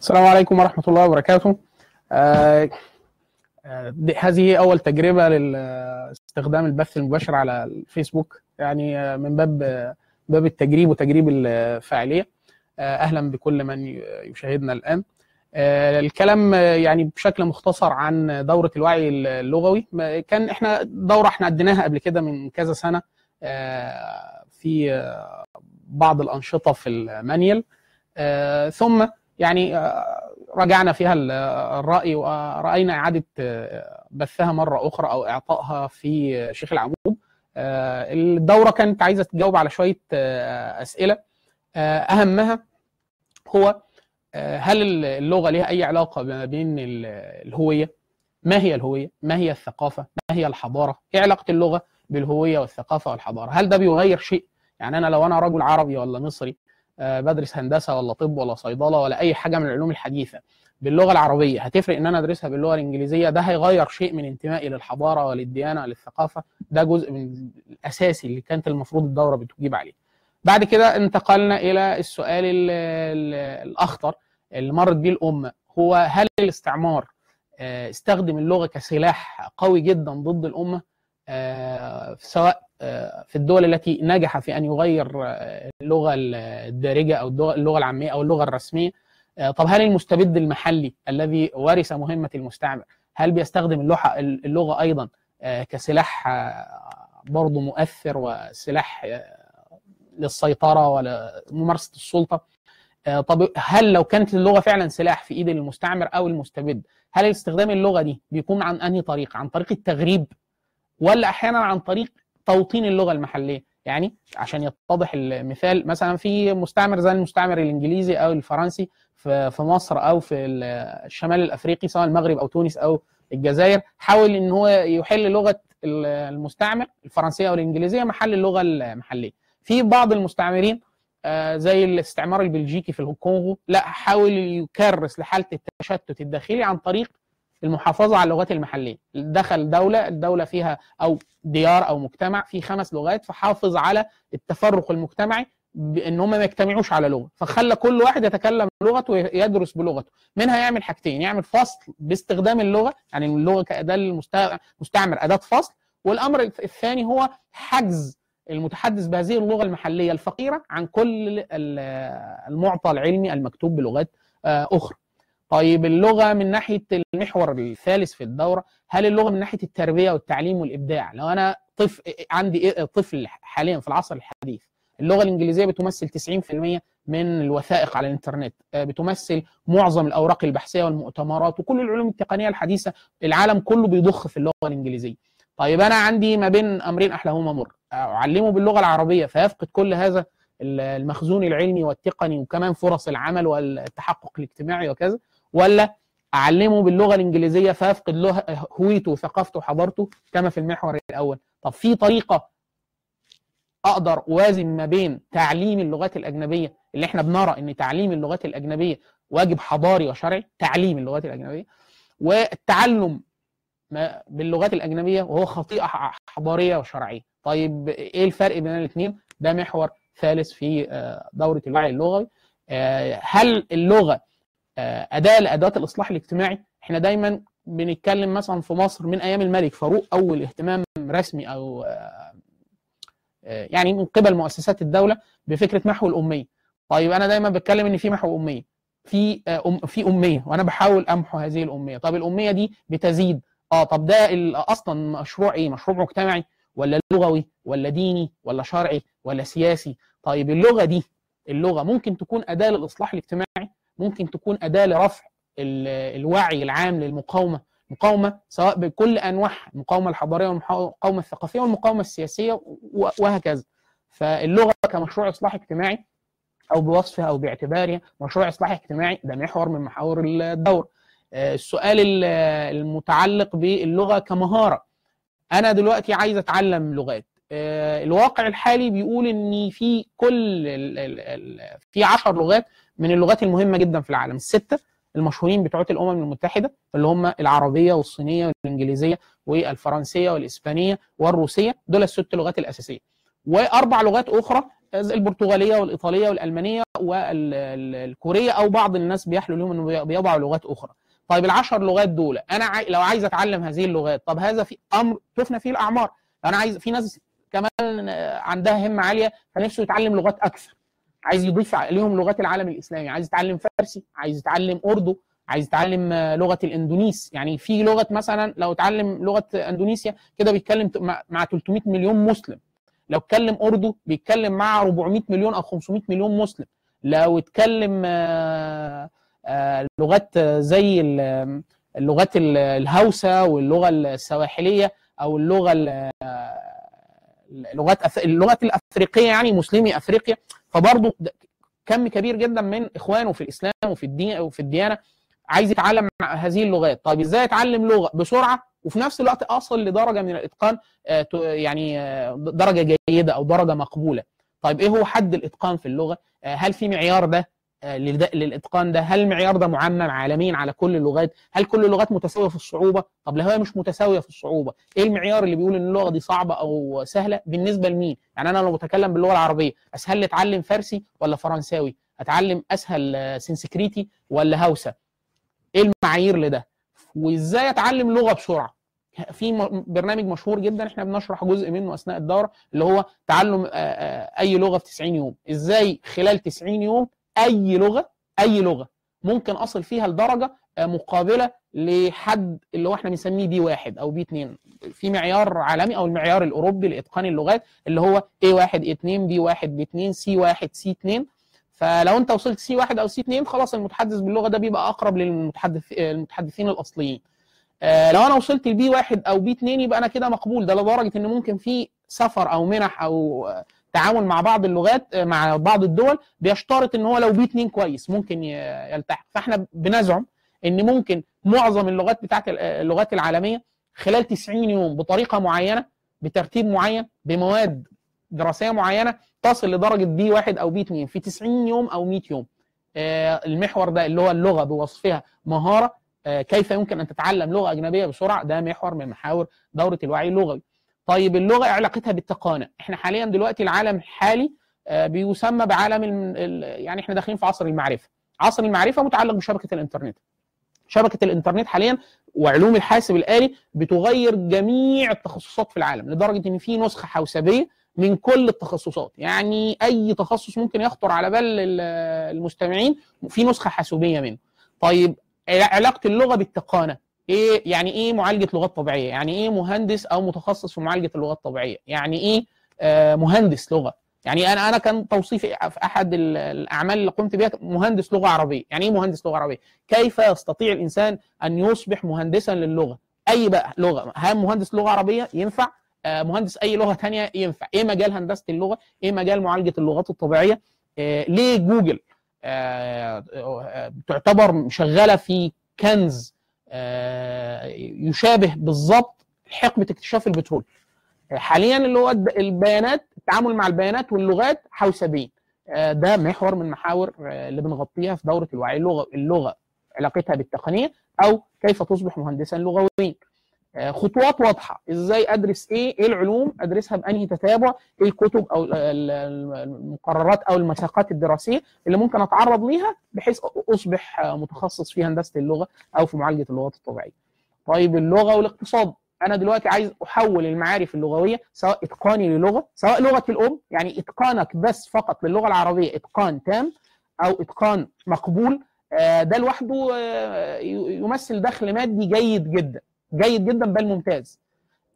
السلام عليكم ورحمة الله وبركاته. آه، آه، هذه أول تجربة لاستخدام البث المباشر على الفيسبوك يعني آه، من باب باب التجريب وتجريب الفاعلية. أهلا بكل من يشاهدنا الآن. الكلام يعني بشكل مختصر عن دورة الوعي اللغوي. كان إحنا دورة إحنا قدناها قبل كده من كذا سنة في بعض الأنشطة في المانيال. آه، ثم يعني آه، راجعنا فيها ال- الرأي ورأينا إعادة آه، بثها مرة أخرى أو إعطائها في شيخ العمود آه، الدورة كانت عايزة تجاوب على شوية أسئلة. آه، أهمها هو هل اللغة لها أي علاقة ما بين ال- الهوية؟ ما هي الهوية؟ ما هي الثقافة؟ ما هي الحضارة؟ إيه علاقة اللغة بالهوية والثقافة والحضارة؟ هل ده بيغير شيء يعني أنا لو أنا رجل عربي ولا مصري آه، بدرس هندسة ولا طب ولا صيدلة ولا أي حاجة من العلوم الحديثة باللغة العربية هتفرق إن أنا أدرسها باللغة الإنجليزية؟ ده هيغير شيء من انتمائي للحضارة وللديانة وللثقافه ده جزء من الاساسي اللي كانت المفروض الدورة بتجيب عليه. بعد كده انتقلنا إلى السؤال ال ال الأخطر اللي مرت بيه الأمة هو هل الاستعمار آه، استخدم اللغة كسلاح قوي جدا ضد الأمة؟ سواء آه، في الدول التي نجح في أن يغير آه، اللغة الدارجة أو اللغة العامية أو اللغة الرسمية. آه، طب هل المستبد المحلي الذي ورث مهمة المستعمر هل بيستخدم اللغة اللغة أيضا آه، كسلاح آه، برضه مؤثر وسلاح آه، للسيطرة ولممارسة السلطة؟ آه، طب هل لو كانت اللغة فعلا سلاح في إيد المستعمر أو المستبد هل استخدام اللغة دي بيكون عن أنهي طريق؟ عن طريق التغريب؟ ولا أحيانا عن طريق توطين اللغة المحلية. يعني عشان يتضح المثال مثلا في مستعمر زي المستعمر الإنجليزي أو الفرنسي في مصر أو في الشمال الأفريقي سواء المغرب أو تونس أو الجزائر حاول إن هو يحل لغة المستعمر الفرنسية أو الإنجليزية محل اللغة المحلية. في بعض المستعمرين آه، زي الاستعمار البلجيكي في الكونغو لا حاول يكرس لحالة التشتت الداخلي عن طريق المحافظة على اللغات المحلية. دخل دولة الدولة فيها أو ديار أو مجتمع فيه خمس لغات فحافظ على التفرق المجتمعي بان هم ما يجتمعوش على لغة. فخلى كل واحد يتكلم لغته ويدرس بلغته. منها يعمل حاجتين يعمل فصل باستخدام اللغة يعني اللغة كاداه المستعمر أداة فصل. والأمر الثاني هو حجز المتحدث بهذه اللغة المحلية الفقيرة عن كل ال- المعطى العلمي المكتوب بلغات آه، أخرى. طيب اللغة من ناحية المحور الثالث في الدورة هل اللغة من ناحية التربية والتعليم والإبداع؟ لو أنا طفل عندي إيه- طفل حاليا في العصر الحديث اللغة الإنجليزية بتمثل 90% من الوثائق على الإنترنت آه، بتمثل معظم الأوراق البحثية والمؤتمرات وكل العلوم التقنية الحديثة العالم كله بيضخ في اللغة الإنجليزية. طيب أنا عندي ما بين أمرين أحلاهما مر أعلمه باللغة العربية فيفقد كل هذا المخزون العلمي والتقني وكمان فرص العمل والتحقق الاجتماعي وكذا. ولا أعلمه باللغة الإنجليزية فيفقد له هويته وثقافته وحضارته كما في المحور الأول. طب في طريقة أقدر أوازن ما بين تعليم اللغات الأجنبية اللي إحنا بنرى إن تعليم اللغات الأجنبية واجب حضاري وشرعي تعليم اللغات الأجنبية والتعلم باللغات الأجنبية وهو خطيئة حضارية وشرعية. طيب إيه الفرق بين الاثنين ده محور ثالث في آه، دورة الوعي اللغوي. آه، هل اللغة آه، أداة لأدوات الإصلاح الاجتماعي. إحنا دايما بنتكلم مثلا في مصر من أيام الملك فاروق أول اهتمام رسمي أو آه، آه، يعني من قبل مؤسسات الدولة بفكرة محو الأمية. طيب أنا دايما بتكلم إن في محو أمية. في أم في أمية وأنا بحاول أمحو هذه الأمية. طب الأمية دي بتزيد. آه طب ده أصلا مشروع إيه؟ مشروع مجتمعي ولا لغوي ولا ديني ولا شرعي ولا سياسي؟ طيب اللغة دي اللغة ممكن تكون أداة للإصلاح الاجتماعي ممكن تكون أداة لرفع ال- الوعي العام للمقاومة. مقاومة سواء بكل أنواعها المقاومة الحضارية والمقاومة الثقافية والمقاومة السياسية و- وهكذا. فاللغة كمشروع إصلاح اجتماعي أو بوصفها أو باعتبارها مشروع إصلاح اجتماعي ده محور من محاور الدور. آه، السؤال ال- المتعلق باللغة كمهارة. أنا دلوقتي عايز أتعلم لغات. آه، الواقع الحالي بيقول ان في كل في 10 لغات من اللغات المهمة جدا في العالم. الستة المشهورين بتوع الأمم المتحدة اللي هم العربية والصينية والإنجليزية والفرنسية والإسبانية والروسية دول الست لغات الأساسية. وأربع لغات أخرى البرتغالية والإيطالية والألمانية والكورية أو بعض الناس بيحلو لهم إنه بيضعوا لغات أخرى. طيب العشر لغات دول أنا عاي... لو عايز أتعلم هذه اللغات طب هذا في أمر تفنى فيه الأعمار. أنا عايز في ناس كمان عندها همة عالية فنفسه يتعلم لغات أكثر. عايز يضيف عليهم لغات العالم الإسلامي عايز يتعلم فارسي عايز يتعلم أردو عايز يتعلم لغة الإندونيس. يعني في لغة مثلا لو اتعلم لغة إندونيسيا كده بيتكلم مع 300 مليون مسلم. لو اتكلم أردو بيتكلم مع 400 مليون أو 500 مليون مسلم. لو اتكلم لغات زي اللغات الهوسة واللغة السواحلية أو اللغة اللغات اللغات الأفريقية يعني مسلمي أفريقيا. فبرضه كم كبير جدا من إخوانه في الإسلام وفي الدين وفي الديانة عايز يتعلم هذه اللغات. طيب إزاي اتعلم لغة؟ بسرعة وفي نفس الوقت أصل لدرجة من الإتقان يعني درجة جيدة أو درجة مقبولة. طيب إيه هو حد الإتقان في اللغة؟ هل في معيار ده للإتقان ده؟ هل المعيار ده معمم عالميا على كل اللغات؟ هل كل اللغات متساوية في الصعوبة؟ طب لو هي مش متساوية في الصعوبة إيه المعيار اللي بيقول إن اللغة دي صعبة أو سهلة؟ بالنسبة لمين؟ يعني أنا لو بتكلم باللغة العربية اسهل لي أتعلم فارسي ولا فرنساوي؟ أتعلم أسهل سنسكريتي ولا هوسة؟ إيه المعايير لده؟ وإزاي أتعلم لغة بسرعة؟ في برنامج مشهور جدا إحنا بنشرح جزء منه أثناء الدورة اللي هو تعلم أي لغة في 90 يوم. إزاي خلال 90 يوم أي لغة أي لغة ممكن أصل فيها لدرجه مقابلة لحد اللي هو إحنا بنسميه B واحد أو B 2 في معيار عالمي أو المعيار الأوروبي لإتقان اللغات اللي هو A 1 A 2 B 1 B 2 C 1 C 2 فلو أنت وصلت C 1 أو C 2 خلاص المتحدث باللغة ده بيبقى أقرب للمتحدث المتحدثين الأصليين. آه لو أنا وصلت ل B 1 أو B 2 يبقى أنا كده مقبول. ده لدرجة إن ممكن في سفر أو منح أو تعامل مع بعض اللغات مع بعض الدول بيشترط إن هو لو B 2 كويس ممكن يلتحق. فإحنا بنزعم إن ممكن معظم اللغات بتاعت اللغات العالمية خلال 90 يوم بطريقة معينة بترتيب معين بمواد دراسية معينة تصل لدرجة بي 1 أو بي 2 في 90 يوم أو 100 يوم. المحور ده اللي هو اللغة بوصفها مهارة كيف يمكن أن تتعلم لغة أجنبية بسرعة؟ ده محور من محاور دورة الوعي اللغوي. طيب اللغة علاقتها بالتقانة. إحنا حاليا دلوقتي العالم الحالي بيسمى بعالم يعني إحنا داخلين في عصر المعرفة. عصر المعرفة متعلق بشبكة الإنترنت. شبكة الإنترنت حاليا وعلوم الحاسب الآلي بتغير جميع التخصصات في العالم لدرجة إن في نسخة حوسبية من كل التخصصات. يعني أي تخصص ممكن يخطر على بال المستمعين في نسخة حاسوبية منه. طيب علاقة اللغة بالتقانة. إيه يعني إيه معالجة لغات طبيعية؟ يعني إيه مهندس أو متخصص في معالجة اللغات الطبيعية؟ يعني إيه آه مهندس لغة؟ يعني أنا أنا كان توصيفي في أحد الأعمال اللي قمت بها مهندس لغة عربية. يعني إيه مهندس لغة عربية؟ كيف يستطيع الإنسان أن يصبح مهندسا للغة؟ أي بقى لغة. هل مهندس لغة عربية؟ ينفع. آه مهندس أي لغة ثانية ينفع. إيه مجال هندسة اللغة؟ إيه مجال معالجة اللغات الطبيعية؟ آه ليه جوجل تعتبر شغالة في كنز يشابه بالظبط حقبه اكتشاف البترول. حاليا اللي هو البيانات التعامل مع البيانات واللغات حوسبيين ده محور من محاور اللي بنغطيها في دورة الوعي اللغة اللغة علاقتها بالتقنية أو كيف تصبح مهندسا لغويا. خطوات واضحة. إزاي أدرس إيه؟ إيه العلوم؟ أدرسها بأنهي تتابع؟ إيه الكتب أو المقررات أو المساقات الدراسية اللي ممكن أتعرض ليها بحيث أصبح متخصص في هندسة اللغة أو في معالجة اللغات الطبيعية. طيب اللغة والاقتصاد. أنا دلوقتي عايز أحول المعارف اللغوية سواء إتقاني للغة سواء لغة الأم يعني إتقانك بس فقط للغة العربية إتقان تام أو إتقان مقبول ده لوحده يمثل دخل مادي جيد جدا. جيد جدا بل ممتاز.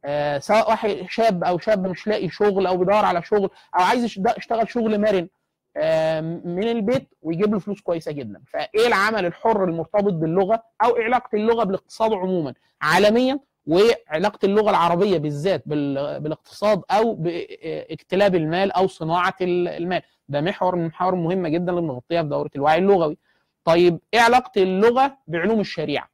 آه سواء واحد شاب أو شاب مش لاقي شغل أو بيدور على شغل أو عايز يشتغل شغل مرن آه من البيت ويجيب له فلوس كويسة جدا. فإيه العمل الحر المرتبط باللغة أو علاقة اللغة بالاقتصاد عموما؟ عالميا وعلاقة اللغة العربية بالذات بالاقتصاد أو باكتلاب المال أو صناعة المال. ده محور من المحاور المهمه جدا اللي بنغطيها في دورة الوعي اللغوي. طيب إيه علاقة اللغة بعلوم الشريعة؟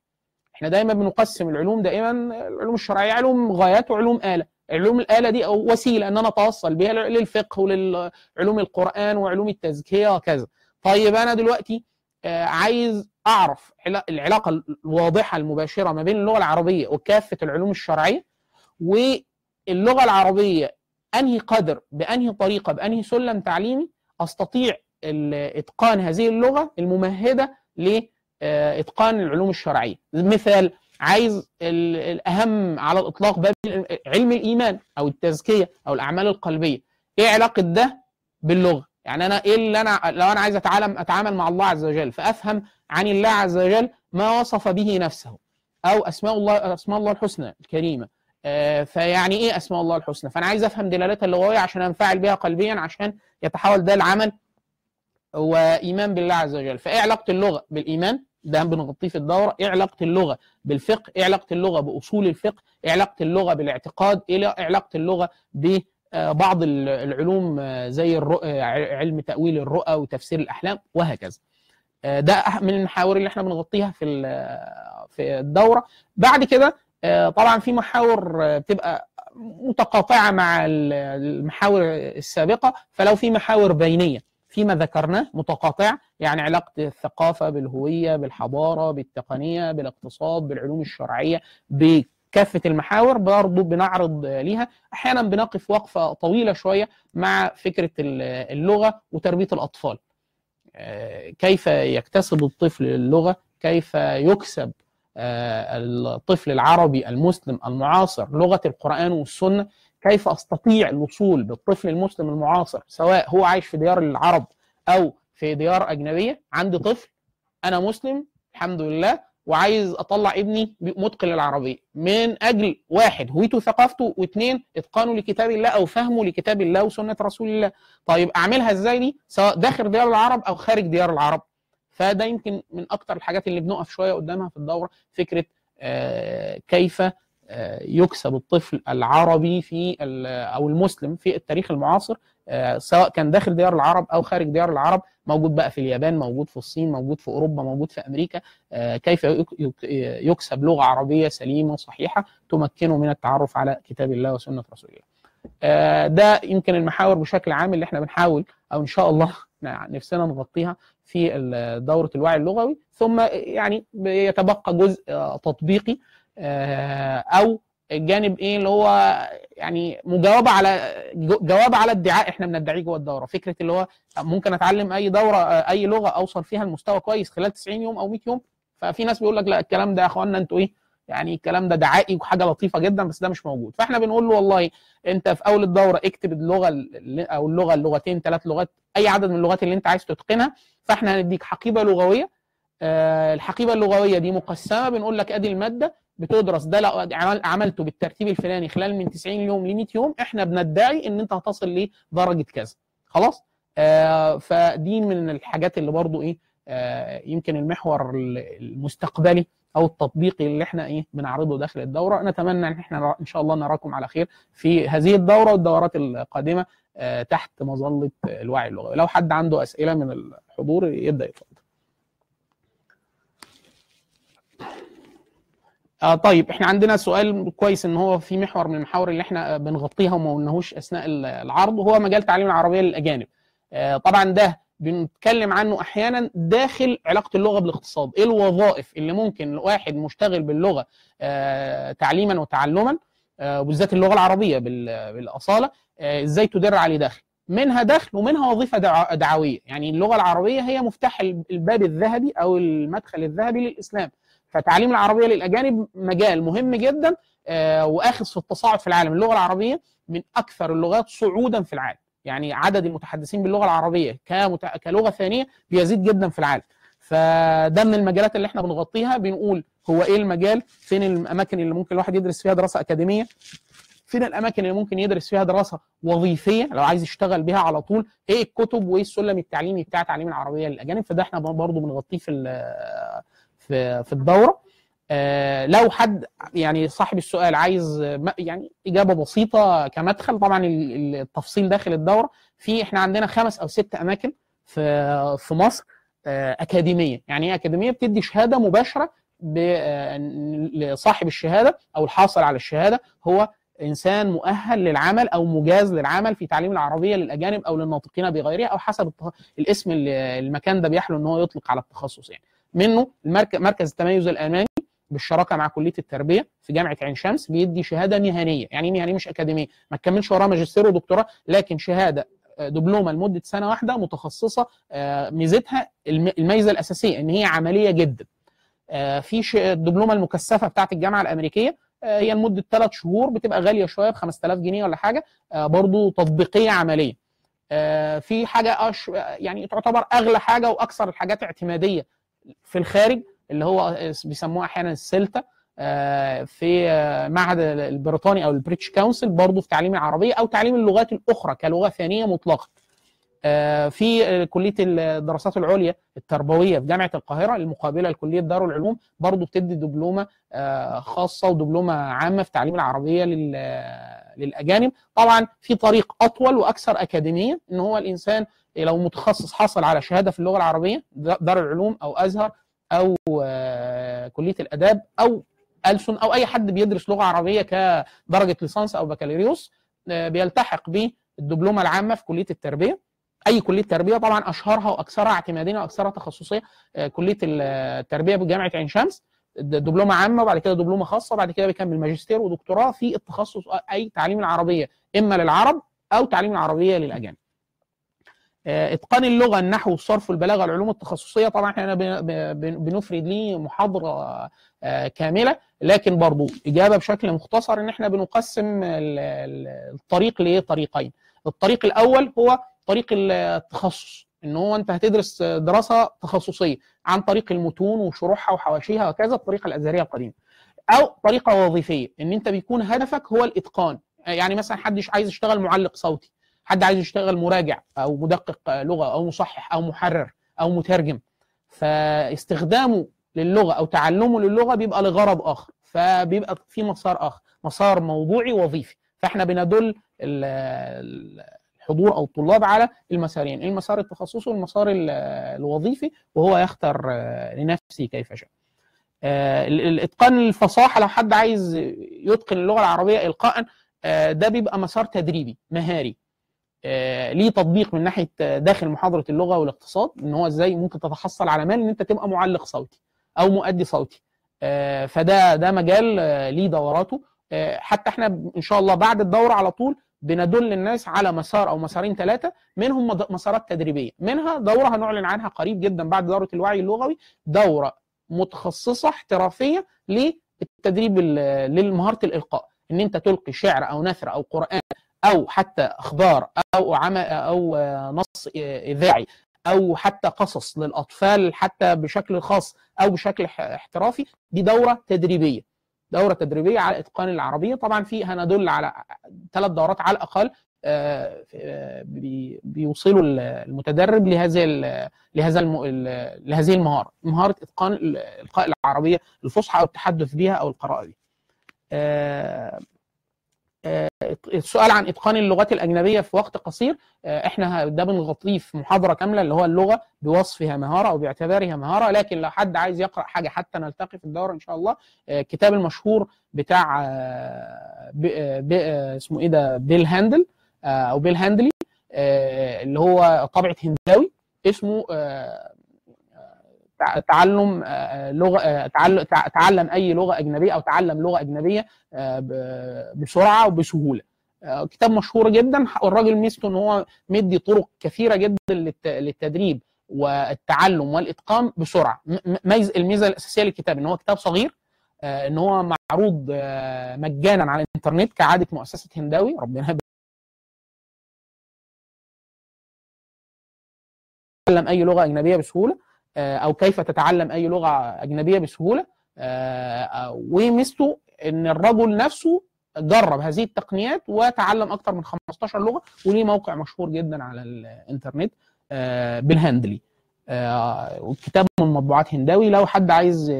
إحنا دايما بنقسم العلوم دائما العلوم الشرعية علوم غايات وعلوم آلة. علوم الآلة دي أو وسيلة إن أنا أتوصل بها للفقه وللعلوم القرآن وعلوم التزكية وكذا. طيب أنا دلوقتي عايز أعرف العلاقة الواضحة المباشرة ما بين اللغة العربية وكافة العلوم الشرعية واللغة العربية أنهي قدر بأنهي طريقة بأنهي سلم تعليمي أستطيع إتقان هذه اللغة الممهدة لاتقان العلوم الشرعية. مثال عايز الأهم على الإطلاق باب علم الإيمان أو التزكية أو الأعمال القلبية. إيه علاقة ده باللغة؟ يعني أنا إيه اللي أنا لو أنا عايز اتعلم أتعامل مع الله عز وجل فأفهم عن الله عز وجل ما وصف به نفسه. أو أسماء الله أسماء الله الحسنى الكريمة. آه فيعني إيه أسماء الله الحسنى؟ فأنا عايز أفهم دلالتها اللغوية عشان أنفعل بها قلبيا عشان يتحول ده العمل وإيمان بالله عز وجل. فإيه علاقة اللغة بالإيمان؟ ده بنغطيه في الدورة. إيه علاقة اللغة بالفقه؟ إيه علاقة اللغة بأصول الفقه؟ إيه علاقة اللغة بالاعتقاد؟ إيه علاقة اللغة ببعض العلوم زي الرؤى علم تأويل الرؤى وتفسير الأحلام وهكذا. ده من المحاور اللي إحنا بنغطيها في في الدورة. بعد كده طبعا في محاور بتبقى متقاطعة مع المحاور السابقة. فلو في محاور بينية فيما ذكرناه متقاطع يعني علاقة الثقافة بالهوية بالحضارة بالتقنية بالاقتصاد بالعلوم الشرعية بكافة المحاور برضه بنعرض ليها. أحيانا بنقف وقفة طويلة شوية مع فكرة اللغة وتربية الأطفال. كيف يكتسب الطفل اللغة؟ كيف يكسب الطفل العربي المسلم المعاصر لغة القرآن والسنة؟ كيف أستطيع الوصول بالطفل المسلم المعاصر سواء هو عايش في ديار العرب أو في ديار أجنبية؟ عندي طفل أنا مسلم الحمد لله وعايز أطلع ابني متقن للعربية. من أجل واحد هويته وثقافته واثنين إتقانه لكتاب الله أو فهمه لكتاب الله وسنة رسول الله. طيب أعملها إزاي دي؟ سواء داخل ديار العرب أو خارج ديار العرب. فده يمكن من أكتر الحاجات اللي بنقف شوية قدامها في الدورة فكرة آه كيف يكسب الطفل العربي في أو المسلم في التاريخ المعاصر سواء كان داخل ديار العرب أو خارج ديار العرب موجود بقى في اليابان موجود في الصين موجود في أوروبا موجود في أمريكا كيف يكسب لغة عربية سليمة صحيحه تمكنه من التعرف على كتاب الله وسنة رسول الله. ده يمكن المحاور بشكل عام اللي إحنا بنحاول أو إن شاء الله نفسنا نغطيها في دورة الوعي اللغوي ثم يعني يتبقى جزء تطبيقي أو الجانب إيه اللي هو يعني مجاوبة على جواب على ادعاء إحنا بندعيه جوه الدورة. فكرة اللي هو ممكن أتعلم أي دورة أي لغة أوصل فيها لمستوى كويس خلال 90 يوم أو 100 يوم. ففي ناس بيقول لك لا الكلام ده يا إخوانا أنتوا إيه يعني الكلام ده دعائي وحاجة لطيفة جدا بس ده مش موجود. فإحنا بنقول له والله أنت في أول الدورة اكتب اللغة أو اللغة اللغتين ثلاث لغات أي عدد من اللغات اللي أنت عايز تتقنها. فإحنا هنديك حقيبة لغوية الحقيبة اللغوية دي مقسمة بنقول لك أدي المادة بتدرس. ده لو عملته بالترتيب الفلاني خلال من 90 يوم ل 100 يوم إحنا بندعي إن أنت هتصل لدرجة كذا. خلاص؟ آه فدي من الحاجات اللي برضو إيه آه يمكن المحور المستقبلي أو التطبيقي اللي إحنا إيه بنعرضه داخل الدورة. نتمنى إن إحنا إن شاء الله نراكم على خير في هذه الدورة والدورات القادمة آه تحت مظلة الوعي اللغوي. لو حد عنده أسئلة من الحضور يبدأ يتفضل. آه طيب إحنا عندنا سؤال كويس إن هو في محور من المحاور اللي إحنا بنغطيها وما قلناهوش أثناء العرض وهو مجال تعليم العربية للأجانب. آه طبعا ده بنتكلم عنه أحيانا داخل علاقة اللغة بالاقتصاد، إيه الوظائف اللي ممكن واحد مشتغل باللغة آه تعليما وتعلما وبالذات اللغة العربية بالأصالة إزاي تدر عليه دخل؟ منها دخل ومنها وظيفة دعوية، يعني اللغة العربية هي مفتاح الباب الذهبي أو المدخل الذهبي للإسلام. فتعليم العربية للأجانب مجال مهم جدا آه وآخذ في التصاعد في العالم. اللغة العربية من أكثر اللغات صعودا في العالم. يعني عدد المتحدثين باللغة العربية كمت... كلغة ثانية بيزيد جدا في العالم. فده من المجالات اللي إحنا بنغطيها. بنقول هو إيه المجال؟ فين الأماكن اللي ممكن الواحد يدرس فيها دراسة أكاديمية؟ فين الأماكن اللي ممكن يدرس فيها دراسة وظيفية؟ لو عايز يشتغل بيها على طول. إيه الكتب وإيه السلم التعليمي بتاع تعليم العربية للأجانب؟ فده إحنا برضه بنغطيه في في في الدورة. آه لو حد يعني صاحب السؤال عايز يعني إجابة بسيطة كمدخل طبعا التفصيل داخل الدورة. في إحنا عندنا خمس أو ست أماكن في في مصر آه أكاديمية. يعني إيه أكاديمية؟ بتدي شهادة مباشرة لصاحب الشهادة أو الحاصل على الشهادة. هو إنسان مؤهل للعمل أو مجاز للعمل في تعليم العربية للأجانب أو للناطقين بغيرها أو حسب الاسم اللي المكان ده بيحلو إن هو يطلق على التخصص يعني. منه مركز التميز الالماني بالشراكة مع كلية التربية في جامعة عين شمس بيدي شهادة مهنيه يعني مهنيه مش أكاديمية؟ ما تكملش وراها ماجستير ودكتوراه لكن شهادة دبلومة لمدة سنة واحدة متخصصة ميزتها الميزة الأساسية إن هي عملية جدا. في الدبلومة المكثفة بتاعت الجامعة الأمريكية هي لمدة ثلاث شهور بتبقى غالية شوية ب 5000 جنيه ولا حاجة برضو تطبيقية عملية. في حاجة أش يعني تعتبر أغلى حاجة وأكثر الحاجات اعتمادية في الخارج اللي هو بيسموها أحيانا ال CELTA في معهد البريطاني أو ال British Council برضه في تعليم العربية أو تعليم اللغات الأخرى كلغة ثانية مطلقة. في كلية الدراسات العليا التربوية في جامعة القاهرة المقابلة لكلية دار العلوم برضه بتدي دبلومة خاصة ودبلومة عامة في تعليم العربية للأجانب. طبعا في طريق أطول وأكثر أكاديمية إن هو الإنسان لو متخصص حصل على شهادة في اللغة العربية دار العلوم أو أزهر أو كلية الآداب أو ألسن أو أي حد بيدرس لغة عربية كدرجة ليسانس أو بكالوريوس بيلتحق بالدبلومة العامة في كلية التربية أي كلية تربية طبعا أشهرها وأكثرها اعتماديا وأكثرها تخصصية كلية التربية بجامعة عين شمس دبلومة عامة وبعد كده دبلومة خاصة وبعد كده بيكمل ماجستير ودكتوراه في التخصص أي تعليم العربية إما للعرب أو تعليم العربية للأجانب. إتقان اللغة النحو والصرف والبلاغه العلوم التخصصية. طبعا إحنا بنفرد ليه محاضرة كاملة لكن برضو إجابة بشكل مختصر إن إحنا بنقسم الطريق لطريقين الطريق الأول هو طريق التخصص إن هو أنت هتدرس دراسة تخصصية عن طريق المتون وشروحها وحواشيها وكذا الطريقة الأزهرية القديمة. أو طريقة وظيفية إن أنت بيكون هدفك هو الإتقان. يعني مثلا حد عايز يشتغل معلق صوتي. حد عايز يشتغل مراجع أو مدقق لغة أو مصحح أو محرر أو مترجم فاستخدامه للغة أو تعلمه للغة بيبقى لغرض آخر فبيبقى في مسار آخر مسار موضوعي وظيفي فاحنا بندل الحضور أو الطلاب على المسارين المسار التخصصي والمسار الوظيفي وهو يختار لنفسه كيف شاء. الاتقان الفصاحة لو حد عايز يتقن اللغة العربية القاء ده بيبقى مسار تدريبي مهاري. ليه تطبيق من ناحية داخل محاضرة اللغة والاقتصاد إن هو إزاي ممكن تتحصل على مال إن أنت تبقى معلق صوتي أو مؤدي صوتي. فده ده مجال ليه دوراته. حتى إحنا إن شاء الله بعد الدورة على طول بندل الناس على مسار أو مسارين ثلاثة منهم مسارات تدريبية. منها دورة هنعلن عنها قريب جدا بعد دورة الوعي اللغوي دورة متخصصة احترافية للتدريب لمهارة الإلقاء. إن أنت تلقي شعر أو نثر أو قرآن أو حتى إخبار أو أو نص إذاعي أو حتى قصص للأطفال حتى بشكل خاص أو بشكل احترافي دي دورة تدريبية. دورة تدريبية على إتقان العربية. طبعا في هندل على ثلاث دورات على الأقل بيوصلوا المتدرب لهذه لهذا لهذه المهارة مهارة إتقان إلقاء العربية الفصحى أو التحدث بها أو القراءة بها. السؤال عن إتقان اللغات الأجنبية في وقت قصير. إحنا ده بنغطيه في محاضرة كاملة اللي هو اللغة بوصفها مهارة أو باعتبارها مهارة. لكن لو حد عايز يقرأ حاجة حتى نلتقي في الدورة إن شاء الله. الكتاب المشهور بتاع اسمه إيه ده؟ بيل هاندل أو بيل هاندلي اللي هو طبعه هنداوي اسمه تعلم لغة تعلم أي لغة أجنبية أو تعلم لغة أجنبية بسرعة وبسهولة. كتاب مشهور جدا والراجل ميزته إن هو مدي طرق كثيرة جدا للتدريب والتعلم والإتقان بسرعة. ميز الميزة الأساسية للكتاب إن هو كتاب صغير إن هو معروض مجانا على الإنترنت كعادة مؤسسة هنداوي. ربنا تعلم أي لغة أجنبية بسهولة. أو كيف تتعلم أي لغة أجنبية بسهولة. وميزته إن الرجل نفسه جرب هذه التقنيات وتعلم أكثر من 15 لغة وليه موقع مشهور جدا على الإنترنت بالهندلي والكتاب من مطبوعات هنداوي. لو حد عايز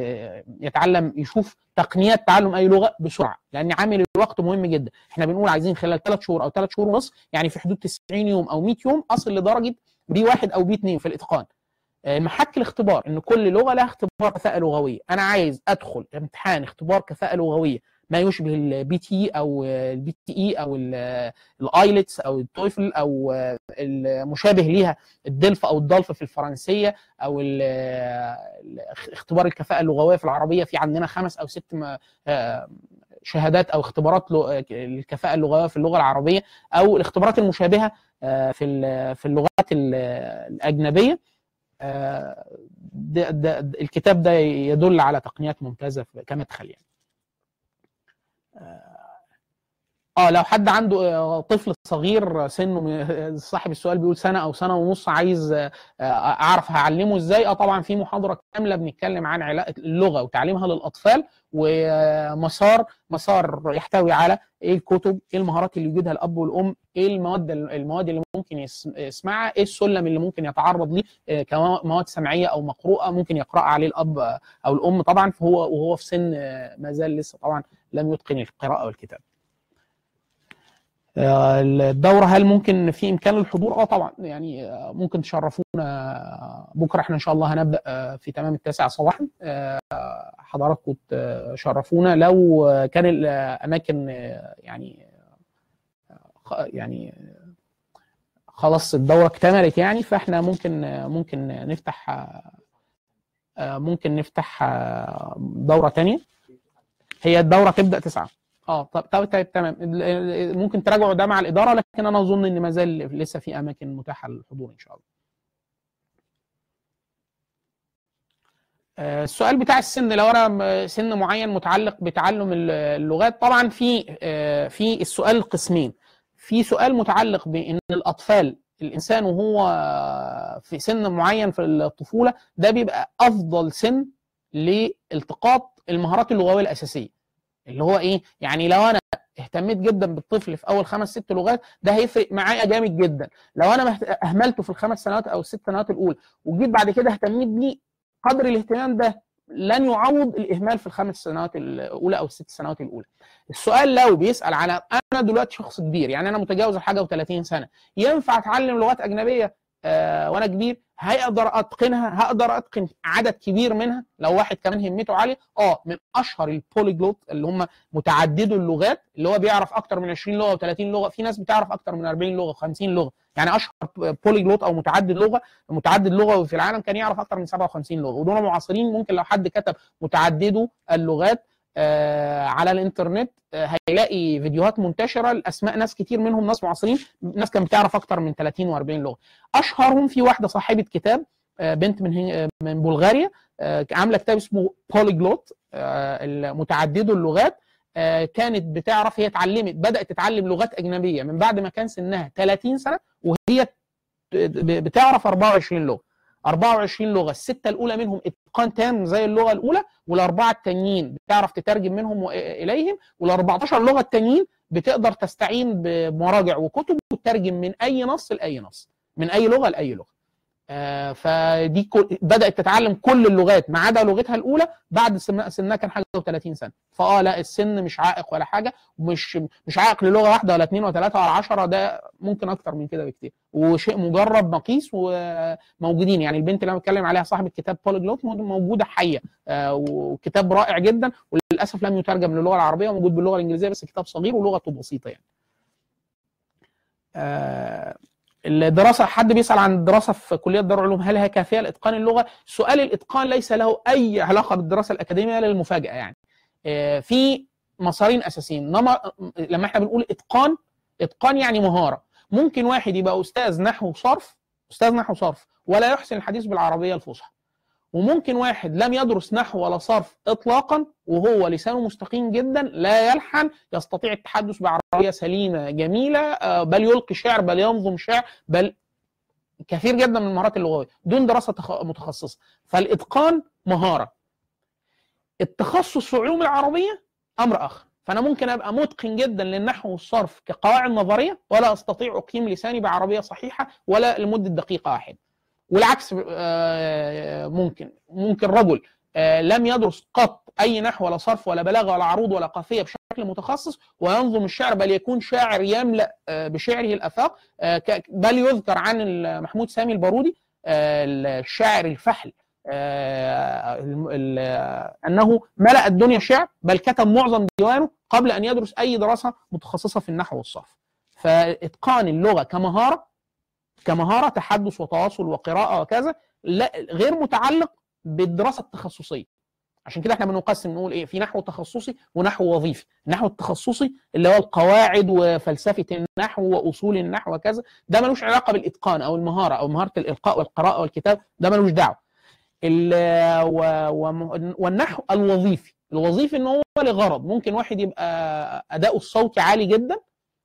يتعلم يشوف تقنيات تعلم أي لغة بسرعة لأن عامل الوقت مهم جدا. إحنا بنقول عايزين خلال ثلاث شهور أو ثلاث شهور ونص يعني في حدود 90 يوم أو 100 يوم أصل لدرجة B واحد أو B اثنين في الإتقان. محك الاختبار إن كل لغة لها اختبار كفاءة لغوية. أنا عايز أدخل امتحان اختبار كفاءة لغوية ما يشبه ال PT أو ال PTE أو ال IELTS أو ال TOEFL أو المشابه ليها ال DELF أو ال DALF في الفرنسية أو اختبار الكفاءة اللغوية في العربية. في عندنا خمس أو ست شهادات أو اختبارات للكفاءه اللغوية في اللغة العربية أو الاختبارات المشابهة في في اللغات الأجنبية. ده ده الكتاب ده يدل على تقنيات ممتازة كمدخل يعني. آه لو حد عنده طفل صغير سنه صاحب السؤال بيقول سنة أو سنة ونص عايز أعرف هعلمه إزاي. آه طبعا في محاضرة كاملة بنتكلم عن علاقة اللغة وتعليمها للأطفال ومسار مسار يحتوي على إيه الكتب إيه المهارات اللي يوجدها الأب والأم إيه المواد المواد اللي ممكن يسمعها إيه السلم اللي ممكن يتعرض ليه كمواد سمعية أو مقروءة ممكن يقرا عليه الأب أو الأم. طبعا فهو وهو في سن ما زال لسه طبعا لم يتقن القراءة والكتابة. الدورة هل ممكن في إمكان الحضور؟ آه طبعا يعني ممكن تشرفونا. بكرة إحنا إن شاء الله هنبدأ في تمام التاسعة صباحا. حضراتكم تشرفونا. لو كان الأماكن يعني يعني خلاص الدورة اكتملت يعني فإحنا ممكن ممكن نفتح ممكن نفتح دورة تانية. هي الدورة تبدأ تسعة. آه طب طب طيب تمام. ممكن تراجعوا ده مع الإدارة لكن أنا أظن إن ما زال لسه في أماكن متاحة للحضور إن شاء الله. السؤال بتاع السن لو أنا سن معين متعلق بتعلم اللغات طبعا في في السؤال قسمين. في سؤال متعلق بإن الأطفال الإنسان وهو في سن معين في الطفولة ده بيبقى أفضل سن لالتقاط المهارات اللغوية الأساسية. اللي هو إيه؟ يعني لو أنا اهتميت جدا بالطفل في أول خمس ست لغات ده هيفرق معايا جامد جدا. لو أنا أهملته في الخمس سنوات أو الست سنوات الأولى وجيت بعد كده اهتميت بيه قدر الاهتمام ده لن يعوض الإهمال في الخمس سنوات الأولى أو الست سنوات الأولى. السؤال لو بيسأل على أنا دلوقتي شخص كبير يعني أنا متجاوز الحاجة و30 سنة ينفع أتعلم لغات أجنبية؟ وأنا كبير هقدر أتقنها هقدر أتقن عدد كبير منها. لو واحد كمان همته عالية آه من أشهر البوليجلوت اللي هم متعددو اللغات اللي هو بيعرف أكتر من 20 لغة و30 لغة. في ناس بتعرف أكتر من 40 لغة و50 لغة. يعني أشهر polyglot أو متعدد لغة متعدد لغوي في العالم كان يعرف أكتر من 57 لغة. ودول معاصرين. ممكن لو حد كتب متعددو اللغات آه على الانترنت آه هيلاقي فيديوهات منتشرة لأسماء ناس كتير منهم ناس معاصرين ناس كانت بتعرف أكتر من 30 و40 لغة. أشهرهم في واحدة صاحبة كتاب آه بنت من من بلغاريا عاملة كتاب اسمه polyglot متعددو اللغات كانت بتعرف هي اتعلمت بدأت تتعلم لغات أجنبية من بعد ما كان سنها 30 سنة وهي بتعرف 24 لغة. 24 لغة الستة الأولى منهم إتقان تام زي اللغة الأولى والأربعة التانيين بتعرف تترجم منهم إليهم وال14 لغة التانيين بتقدر تستعين بمراجع وكتب وتترجم من أي نص لأي نص من أي لغة لأي لغة. آه فدي بدأت تتعلم كل اللغات ما عدا لغتها الأولى بعد سنها كان حاجة و30 سنة. فآه لا السن مش عائق ولا حاجة مش مش عائق للغة واحدة ولا اثنين ولا ثلاثة ولا 10 ده ممكن أكتر من كده بكتير. وشيء مجرب مقيس وموجودين. يعني البنت اللي أنا بتكلم عليها صاحبة كتاب بوليجلوت موجودة حية آه وكتاب رائع جدا وللأسف لم يترجم للغة العربية وموجود باللغة الإنجليزية بس كتاب صغير ولغته بسيطة يعني. آه الدراسة حد بيسأل عن الدراسة في كلية دار العلوم هل هي كافية لإتقان اللغة؟ سؤال الإتقان ليس له أي علاقة بالدراسة الأكاديمية للمفاجأة يعني. في مسارين أساسيين لما إحنا بنقول إتقان إتقان يعني مهارة ممكن واحد يبقى أستاذ نحو وصرف أستاذ نحو وصرف ولا يحسن الحديث بالعربية الفصحى. وممكن واحد لم يدرس نحو ولا صرف اطلاقا وهو لسانه مستقيم جدا لا يلحن يستطيع التحدث بعربية سليمة جميلة بل يلقي شعر بل ينظم شعر بل كثير جدا من المهارات اللغوية. دون دراسة متخصصة. فالإتقان مهارة. التخصص في علوم العربية أمر آخر. فأنا ممكن أبقى متقن جدا للنحو والصرف كقواعد نظرية ولا أستطيع أقيم لساني بعربية صحيحة ولا لمدة دقيقة واحدة. والعكس ممكن ممكن رجل لم يدرس قط أي نحو ولا صرف ولا بلاغة ولا عروض ولا قافية بشكل متخصص وينظم الشعر بل يكون شاعر يملأ بشعره الأفاق بل يذكر عن محمود سامي البارودي الشاعر الفحل آه، ال- ال- آه، أنه ملأ الدنيا شعر بل كتب معظم ديوانه قبل أن يدرس أي دراسة متخصصة في النحو والصرف. فإتقان اللغة كمهارة كمهارة تحدث وتواصل وقراءة وكذا لا غير متعلق بالدراسة التخصصية. عشان كده إحنا بنقسم نقول إيه في نحو تخصصي ونحو وظيفي. النحو التخصصي اللي هو القواعد وفلسفة النحو وأصول النحو وكذا ده ملوش علاقة بالإتقان أو المهارة أو مهارة الإلقاء والقراءة والكتاب ده ملوش دعوة. والنحو الوظيفي الوظيفي إن هو لغرض ممكن واحد يبقى أداؤه الصوتي عالي جدا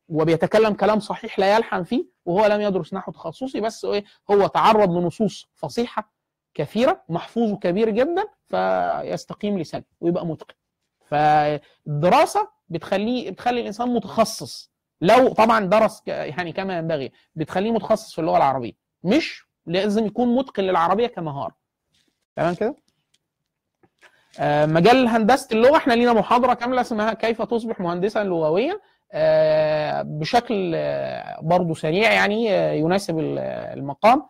وبيتكلم كلام صحيح لا يلحن فيه وهو لم يدرس نحو تخصصي بس هو تعرض لنصوص فصيحة كثيرة محفوظه كبير جدا فيستقيم لسانه ويبقى متقن. فالدراسه بتخليه بتخلي الإنسان متخصص. لو طبعا درس يعني كما ينبغي بتخليه متخصص في اللغة العربية. مش لازم يكون متقن للعربية كمهارة. تمام كده؟ آه، مجال هندسة اللغة إحنا لينا محاضرة كاملة اسمها كيف تصبح مهندسا لغويا. بشكل آه، برضه سريع يعني آه، يناسب ال- المقام.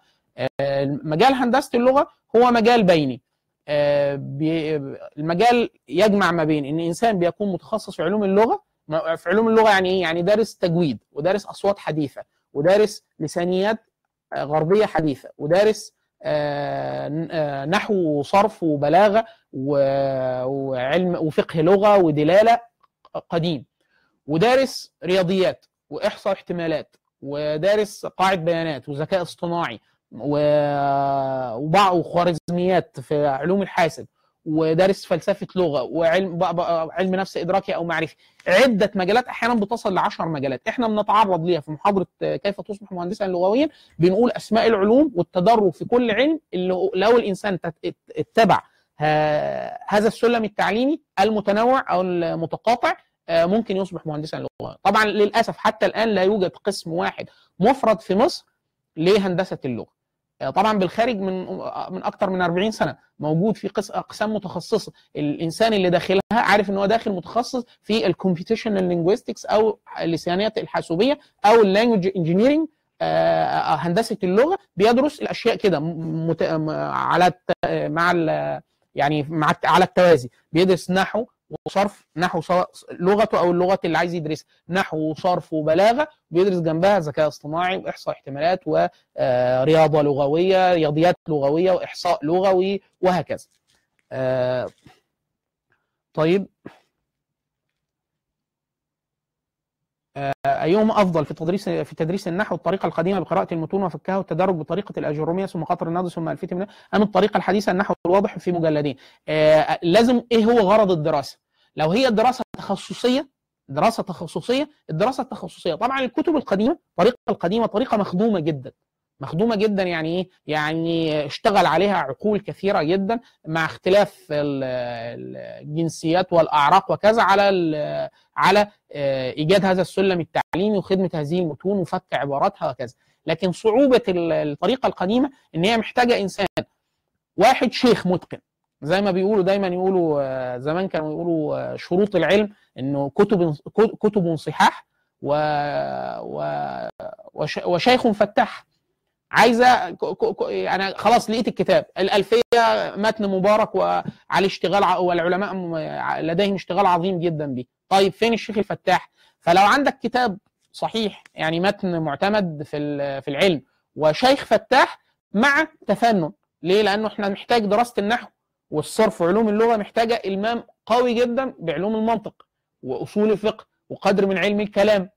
آه، مجال هندسة اللغة هو مجال بيني. آه، بي- المجال يجمع ما بين إن إنسان بيكون متخصص في علوم اللغة في علوم اللغة يعني إيه؟ يعني دارس تجويد ودارس أصوات حديثة ودارس لسانيات آه، غربية حديثة ودارس آه، آه، نحو وصرف وبلاغة وعلم وفقه لغة ودلالة قديم. ودارس رياضيات وإحصاء احتمالات ودارس قاعدة بيانات وذكاء اصطناعي وبعض وخوارزميات في علوم الحاسب ودارس فلسفة لغة وعلم علم نفس إدراكي أو معرفي. عدة مجالات أحيانا بتصل ل 10 مجالات. إحنا بنتعرض ليها في محاضرة كيف تصبح مهندسا لغويا بنقول أسماء العلوم والتدرج في كل علم اللي لو الإنسان اتبع هذا السلم التعليمي المتنوع أو المتقاطع ممكن يصبح مهندسا لغويا طبعا للأسف حتى الآن لا يوجد قسم واحد مفرد في مصر لهندسة اللغة. آه، طبعا بالخارج من من أكثر من 40 سنة موجود في قس- أقسام متخصصة. الإنسان اللي داخلها عارف إن هو داخل متخصص في ال computational linguistics أو اللسانيات الحاسوبية أو ال language engineering هندسة اللغة. بيدرس الأشياء كده مت- على مع ال- يعني مع على التوازي. بيدرس نحو وصرف نحو لغته أو اللغة اللي عايز يدرسها. نحو وصرف وبلاغة بيدرس جنبها ذكاء اصطناعي وإحصاء احتمالات ورياضه لغوية رياضيات لغوية وإحصاء لغوي وهكذا. آه، طيب آه، ايهما أفضل في تدريس في تدريس النحو؟ الطريقة القديمة بقراءة المتون وفكها والتدرج بطريقة الأجرومية ثم قطر النضج ثم الفيه من أم الطريقة الحديثة النحو الواضح في مجلدين؟ آه، لازم إيه هو غرض الدراسة؟ لو هي دراسة تخصصية دراسة تخصصية الدراسة التخصصية. طبعا الكتب القديمة الطريقة القديمة طريقة مخدومة جدا. مخدومة جدا يعني إيه؟ يعني اشتغل عليها عقول كثيرة جدا مع اختلاف ال- ال- الجنسيات والأعراق وكذا على على آه، إيجاد هذا السلم التعليمي وخدمة هذه المتون وفك عباراتها وكذا. لكن صعوبة ال- الطريقة القديمة إن هي محتاجة إنسان واحد شيخ متقن. زي ما بيقولوا دايما يقولوا آه، زمان كانوا يقولوا آه، شروط العلم إنه كتب كتب صحاح و و وش- وشيخ فتاح. عايزة أنا خلاص لقيت الكتاب. الالفيه متن مبارك وعلى اشتغال والعلماء لديهم اشتغال عظيم جدا به طيب فين الشيخ الفتاح؟ فلو عندك كتاب صحيح يعني متن معتمد في في العلم وشيخ فتاح مع تفنن. ليه؟ لأنه إحنا محتاج دراسة النحو والصرف وعلوم اللغة محتاجة إلمام قوي جدا بعلوم المنطق وأصول الفقه وقدر من علم الكلام.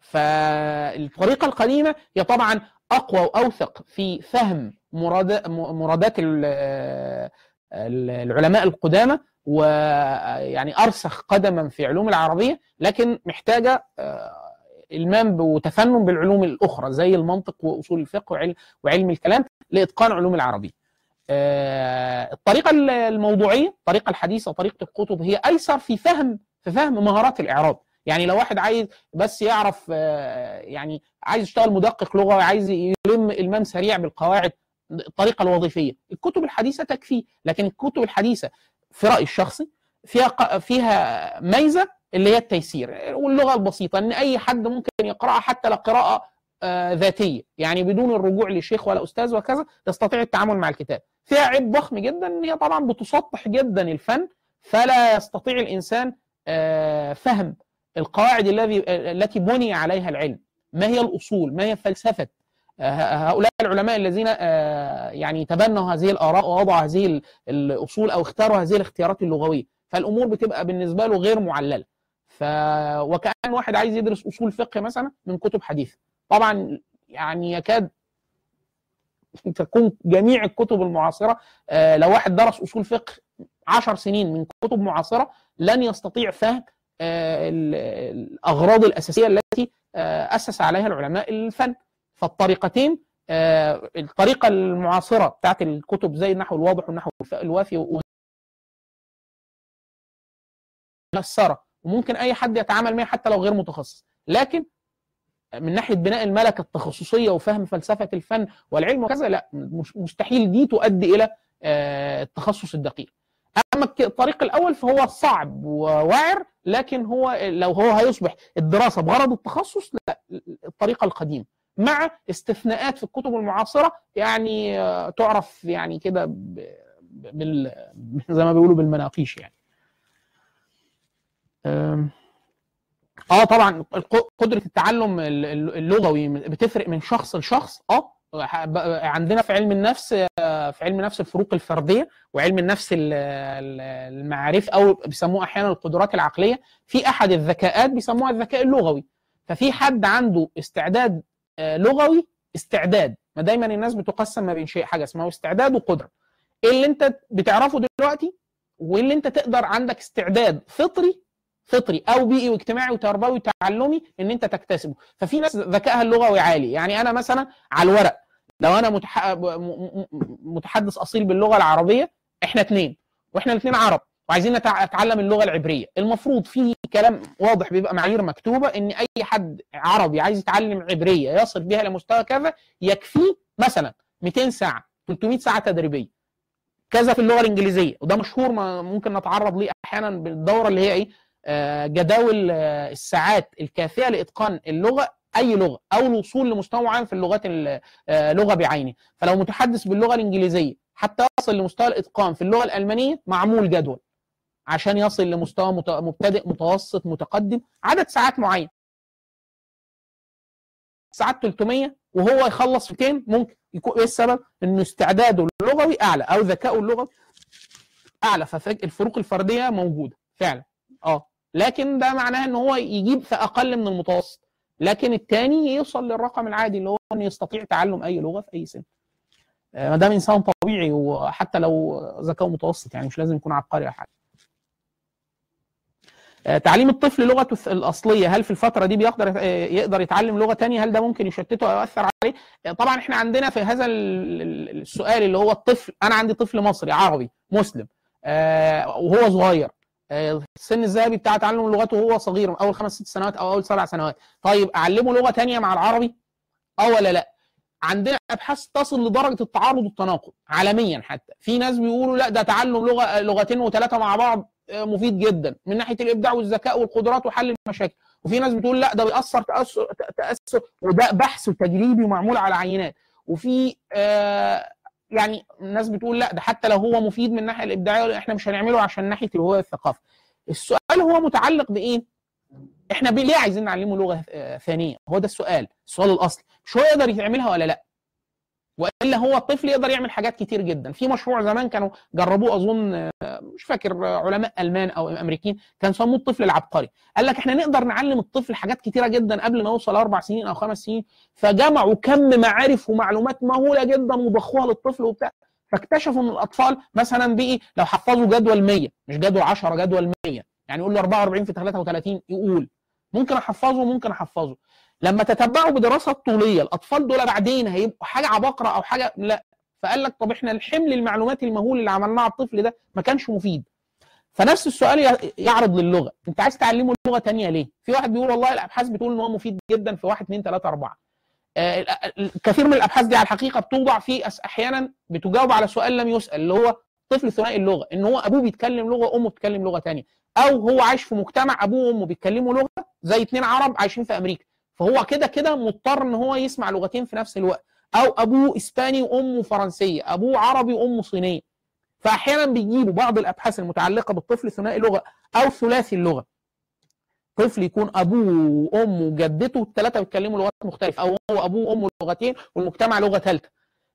فالطريقة القديمة هي طبعا أقوى وأوثق في فهم مراد- مرادات ال- ال- العلماء القدامى ويعني أرسخ قدما في علوم العربية لكن محتاجة آه، إلمام وتفنن بالعلوم الأخرى زي المنطق وأصول الفقه وعلم, وعلم الكلام لإتقان علوم العربية. آه، الطريقة الموضوعية الطريقة الحديثة طريقه الكتب هي أيسر في فهم في فهم مهارات الإعراب يعني لو واحد عايز بس يعرف آه، يعني عايز يشتغل مدقق لغة وعايز يلم المام سريع بالقواعد الطريقة الوظيفية. الكتب الحديثة تكفي لكن الكتب الحديثة في رأيي الشخصي فيها فيها ميزة اللي هي التيسير واللغة البسيطة إن أي حد ممكن يقرأها حتى لو قراءة آه، ذاتية يعني بدون الرجوع لشيخ ولا أستاذ وكذا يستطيع التعامل مع الكتاب. فيها عيب ضخم جدا إن هي طبعا بتسطح جدا الفن فلا يستطيع الإنسان آه، فهم القواعد الذي التي بني عليها العلم. ما هي الأصول؟ ما هي فلسفة؟ آه، هؤلاء العلماء الذين آه، يعني تبنوا هذه الآراء ووضعوا هذه ال- الأصول أو اختاروا هذه الاختيارات اللغوية. فالأمور بتبقى بالنسبة له غير معللة. ف وكأن واحد عايز يدرس أصول فقه مثلا من كتب حديثة. طبعا يعني يكاد تكون جميع الكتب المعاصرة آه، لو واحد درس أصول فقه عشر سنين من كتب معاصرة لن يستطيع فهم الأغراض الأساسية التي آه، أسس عليها العلماء الفن. فالطريقتين آه، الطريقة المعاصرة بتاعت الكتب زي النحو الواضح والنحو الوافي ميسره وممكن أي حد يتعامل معها حتى لو غير متخصص. لكن من ناحية بناء الملكة التخصصية وفهم فلسفة الفن والعلم وكذا لا مستحيل دي تؤدي إلى آه، التخصص الدقيق. أما الطريق الأول فهو صعب وواعر لكن هو لو هو هيصبح الدراسة بغرض التخصص لا الطريقة القديمه مع استثناءات في الكتب المعاصرة يعني آه، تعرف يعني كده بال زي ما بيقولوا بالمناقيش يعني. آه طبعا قدرة التعلم ال- ال- اللغوي بتفرق من شخص لشخص آه عندنا في علم النفس في علم النفس الفروق الفردية وعلم النفس ال- ال- المعارف أو بيسموه أحيانا القدرات العقلية في أحد الذكاءات بيسموها الذكاء اللغوي. ففي حد عنده استعداد آه، لغوي استعداد. ما دايما الناس بتقسم ما بين شيء حاجة اسمها استعداد وقدرة. إيه اللي أنت بتعرفه دلوقتي؟ وايه اللي أنت تقدر عندك استعداد فطري فطري أو بيئي واجتماعي وتربوي وتعلمي إن أنت تكتسبه. ففي ناس ذكائها اللغوي عالي. يعني أنا مثلا على الورق لو أنا متح... متحدث أصيل باللغة العربية إحنا اثنين وإحنا الاثنين عرب وعايزين نتع- نتعلم اللغة العبرية. المفروض في كلام واضح بيبقى معايير مكتوبة إن أي حد عربي عايز يتعلم عبرية يصل بها لمستوى كذا يكفيه مثلا 200 ساعة 300 ساعة تدريبية. كذا في اللغة الإنجليزية وده مشهور ما ممكن نتعرض ليه أحيانا بالدورة اللي هي إيه؟ آه، جداول آه، الساعات الكافية لإتقان اللغة أي لغة أو الوصول لمستوى معين في اللغات ال- آه، بعينه. فلو متحدث باللغة الإنجليزية حتى يصل لمستوى الإتقان في اللغة الألمانية معمول جدول عشان يصل لمستوى مبتدئ متوسط متقدم عدد ساعات معين. ساعات 300 وهو يخلص في 200 ممكن يكون إيه السبب؟ إنه استعداده اللغوي أعلى أو ذكائه اللغوي أعلى فالفروق الفردية موجودة فعلا. آه لكن ده معناه إن هو يجيب في أقل من المتوسط. لكن الثاني يوصل للرقم العادي اللي هو انه يستطيع تعلم أي لغة في أي سن. آه، ما دام إنسان طبيعي وحتى لو ذكاؤه متوسط يعني مش لازم يكون عبقري أو حاجة. آه، تعليم الطفل لغته الأصلية هل في الفترة دي بيقدر آه، يقدر يتعلم لغة تانية؟ هل ده ممكن يشتته أو يأثر عليه؟ آه، طبعا إحنا عندنا في هذا ال- ال- السؤال اللي هو الطفل أنا عندي طفل مصري عربي مسلم آه، وهو صغير آه، السن الذهبي بتاع تعلم اللغات وهو صغير أول خمس ست سنوات أو أول سبع سنوات. طيب أعلمه لغة تانية مع العربي؟ آه ولا لأ؟ عندنا أبحاث تصل لدرجة التعارض والتناقض عالميا حتى. في ناس بيقولوا لأ ده تعلم لغة لغتين وثلاثه مع بعض آه، مفيد جدا. من ناحية الإبداع والذكاء والقدرات وحل المشاكل. وفي ناس بتقول لأ ده بيأثر تأثر تأثر وده بحث تجريبي ومعمول على عينات وفي آه يعني ناس بتقول لا ده حتى لو هو مفيد من الناحيه الابداعيه إحنا مش هنعمله عشان ناحية الهوية والثقافة. السؤال هو متعلق بإيه؟ إحنا ليه عايزين نعلمه لغة آه، ثانية؟ هو ده السؤال السؤال الاصلي مش هو يقدر يعملها ولا لا؟ وإلا هو الطفل يقدر يعمل حاجات كتير جدا. في مشروع زمان كانوا جربوه أظن مش فاكر علماء ألمان أو امريكين كان سموه الطفل العبقري. قال لك إحنا نقدر نعلم الطفل حاجات كتيرة جدا قبل ما يوصل أربع سنين أو خمس سنين. فجمعوا كم معارف ومعلومات مهولة جدا وضخوها للطفل وبتاع. فاكتشفوا إن الأطفال مثلا بقي لو حفظوا جدول 100 مش جدول 10 جدول 100 يعني يقول له 44 في 33 يقول. ممكن أحفظه ممكن أحفظه. لما تتبعوا بدراسة طولية الأطفال دول بعدين هيبقوا حاجة عباقرة أو حاجة؟ لا. فقال لك طب إحنا الحمل المعلوماتي المهول اللي عملناه على الطفل ده ما كانش مفيد. فنفس السؤال يعرض للغة. أنت عايز تعلمه لغة تانية ليه؟ في واحد بيقول والله الأبحاث بتقول إن هو مفيد جدا في 1 2 3 4 آه، الكثير من الأبحاث دي على الحقيقة بتوضع في أحيانا بتجاوب على سؤال لم يسأل اللي هو طفل ثنائي اللغة إن هو أبوه بيتكلم لغة وامه بتتكلم لغة تانية. أو هو عايش في مجتمع أبوه وأمه بيتكلموا لغة زي اتنين عرب عايشين في أمريكا. فهو كده كده مضطر إن هو يسمع لغتين في نفس الوقت. أو أبوه إسباني وأمه فرنسية أبوه عربي وأمه صينية. فأحيانا بيجيبوا بعض الأبحاث المتعلقة بالطفل ثنائي اللغة أو ثلاثي اللغة. طفل يكون أبوه وأمه وجدته الثلاثه بيتكلموا لغات مختلفة. أو هو أبوه وأمه لغتين والمجتمع لغة ثالثه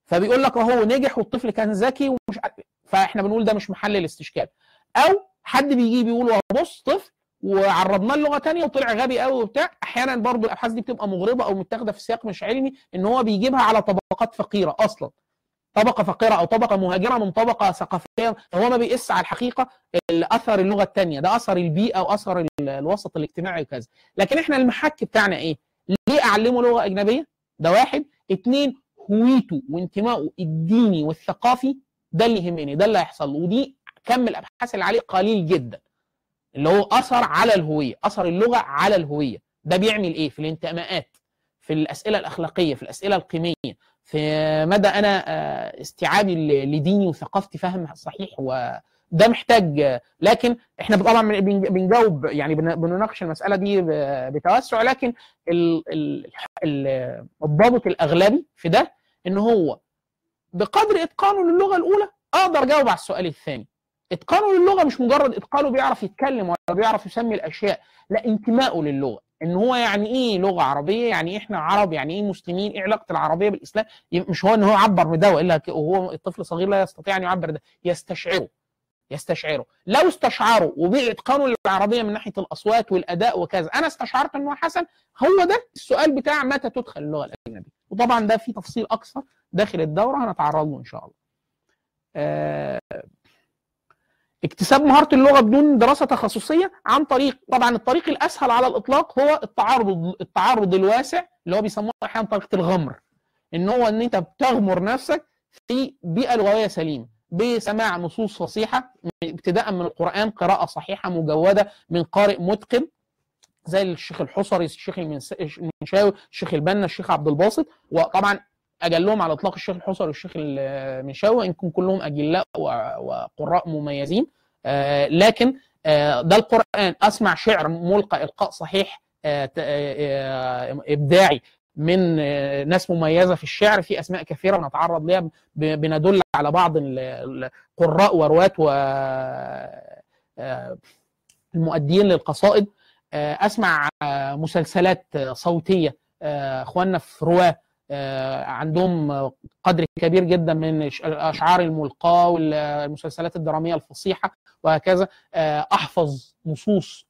فبيقول لك أهو نجح والطفل كان ذكي ومش فإحنا بنقول ده مش محل الاستشكال. أو حد بيجي بيقول بص طفل وعرضناه لغه ثانية وطلع غبي قوي وبتاع. أحيانا برضو الأبحاث دي بتبقى مغرضة أو متاخدة في سياق مش علمي إن هو بيجيبها على طبقات فقيرة أصلا. طبقة فقيرة أو طبقة مهاجرة من طبقة ثقافية. فهو ما بيقيس على الحقيقة اثر اللغة الثانية ده أثر البيئة وأثر الوسط الاجتماعي وكذا. لكن إحنا المحك بتاعنا إيه؟ ليه أعلمه لغة أجنبية؟ ده واحد. اثنين هويته وانتمائه الديني والثقافي ده اللي يهمني ده اللي هيحصل له. ودي كم الأبحاث اللي عليه قليل جدا. اللي هو أثر على الهوية أثر اللغة على الهوية. ده بيعمل إيه؟ في الانتماءات في الأسئلة الأخلاقية في الأسئلة القيمية. في مدى أنا استيعابي لديني وثقافتي فهم صحيح وده محتاج لكن إحنا طبعا بنجاوب يعني بنناقش المسألة دي بتوسع. لكن الضابط الأغلبي في ده إن هو بقدر إتقانه للغة الأولى أقدر أجاوب على السؤال الثاني. اتقانه للغة مش مجرد اتقانه بيعرف يتكلم ولا بيعرف يسمي الأشياء لا انتمائه للغة. إن هو يعني إيه لغة عربية؟ يعني إيه إحنا عرب؟ يعني إيه مسلمين؟ إيه علاقة العربية بالإسلام؟ مش هو إن هو عبر بده وإلا وهو الطفل الصغير لا يستطيع أن يعبر ده يستشعره. يستشعره. لو استشعره وباتقانه للعربية من ناحية الأصوات والأداء وكذا. أنا استشعرت ان هو حسن. هو ده السؤال بتاع متى تدخل اللغة الأجنبية. وطبعا ده في تفصيل أكثر داخل الدورة هنتعرض له إن شاء الله. أه اكتساب مهارة اللغة بدون دراسة تخصصية عن طريق طبعا الطريق الأسهل على الإطلاق هو التعرض التعرض الواسع اللي هو بيسموه أحيانا طريقة الغمر. إن هو إن أنت بتغمر نفسك في بيئة لغويه سليمة بسماع نصوص فصيحة ابتداء من القرآن قراءة صحيحة مجودة من قارئ متقن زي الشيخ الحصري الشيخ المنشاوي الشيخ البنا الشيخ عبد الباسط. وطبعا أجلهم على إطلاق الشيخ الحصري والشيخ المنشاوي يمكن كلهم أجلاء وقراء مميزين. آه لكن آه ده القرآن. أسمع شعر ملقى إلقاء صحيح آه إبداعي من ناس مميزة في الشعر في أسماء كثيرة بنتعرض ليها بندل على بعض القراء ورواة و المؤديين للقصائد. أسمع مسلسلات صوتية أخواننا في رواة عندهم قدر كبير جدا من الاشعار الملقاة والمسلسلات الدرامية الفصيحة وهكذا. أحفظ نصوص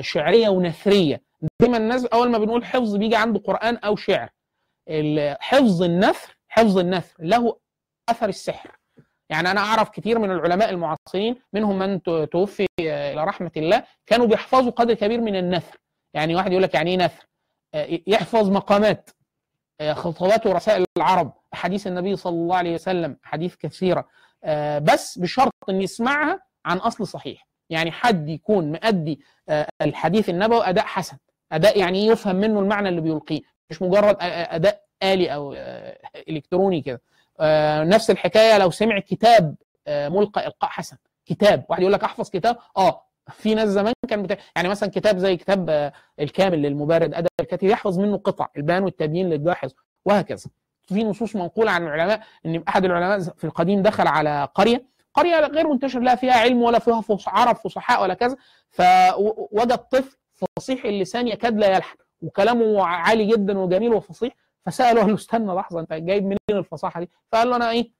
شعرية ونثرية. دايما الناس أول ما بنقول حفظ بيجي عنده قرآن أو شعر. حفظ النثر حفظ النثر له أثر السحر. يعني أنا أعرف كثير من العلماء المعاصرين منهم من توفي إلى رحمة الله كانوا بيحفظوا قدر كبير من النثر. يعني واحد يقول لك يعني إيه نثر؟ يحفظ مقامات. خطابات ورسائل العرب احاديث النبي صلى الله عليه وسلم حديث كثيرة. بس بشرط إن يسمعها عن أصل صحيح. يعني حد يكون مؤدي الحديث النبوي أداء حسن. أداء يعني يفهم منه المعنى اللي بيلقيه. مش مجرد أداء آلي أو إلكتروني كده. نفس الحكاية لو سمع كتاب ملقى إلقاء حسن. كتاب. واحد يقول لك أحفظ كتاب؟ آه. في ناس زمان كان بتا... يعني مثلا كتاب زي كتاب الكامل للمبارد أدب الكاتب يحفظ منه قطع البيان والتبيين للجاحظ وهكذا في نصوص منقولة عن العلماء إن أحد العلماء في القديم دخل على قرية قرية غير منتشر لا فيها علم ولا فيها عرب فصحاء ولا كذا فوجد طفل فصيح اللسان يكاد لا يلحن وكلامه عالي جدا وجميل وفصيح فسأله قال له استنى لحظة أنت جايب منين الفصاحة دي؟ فقال له أنا إيه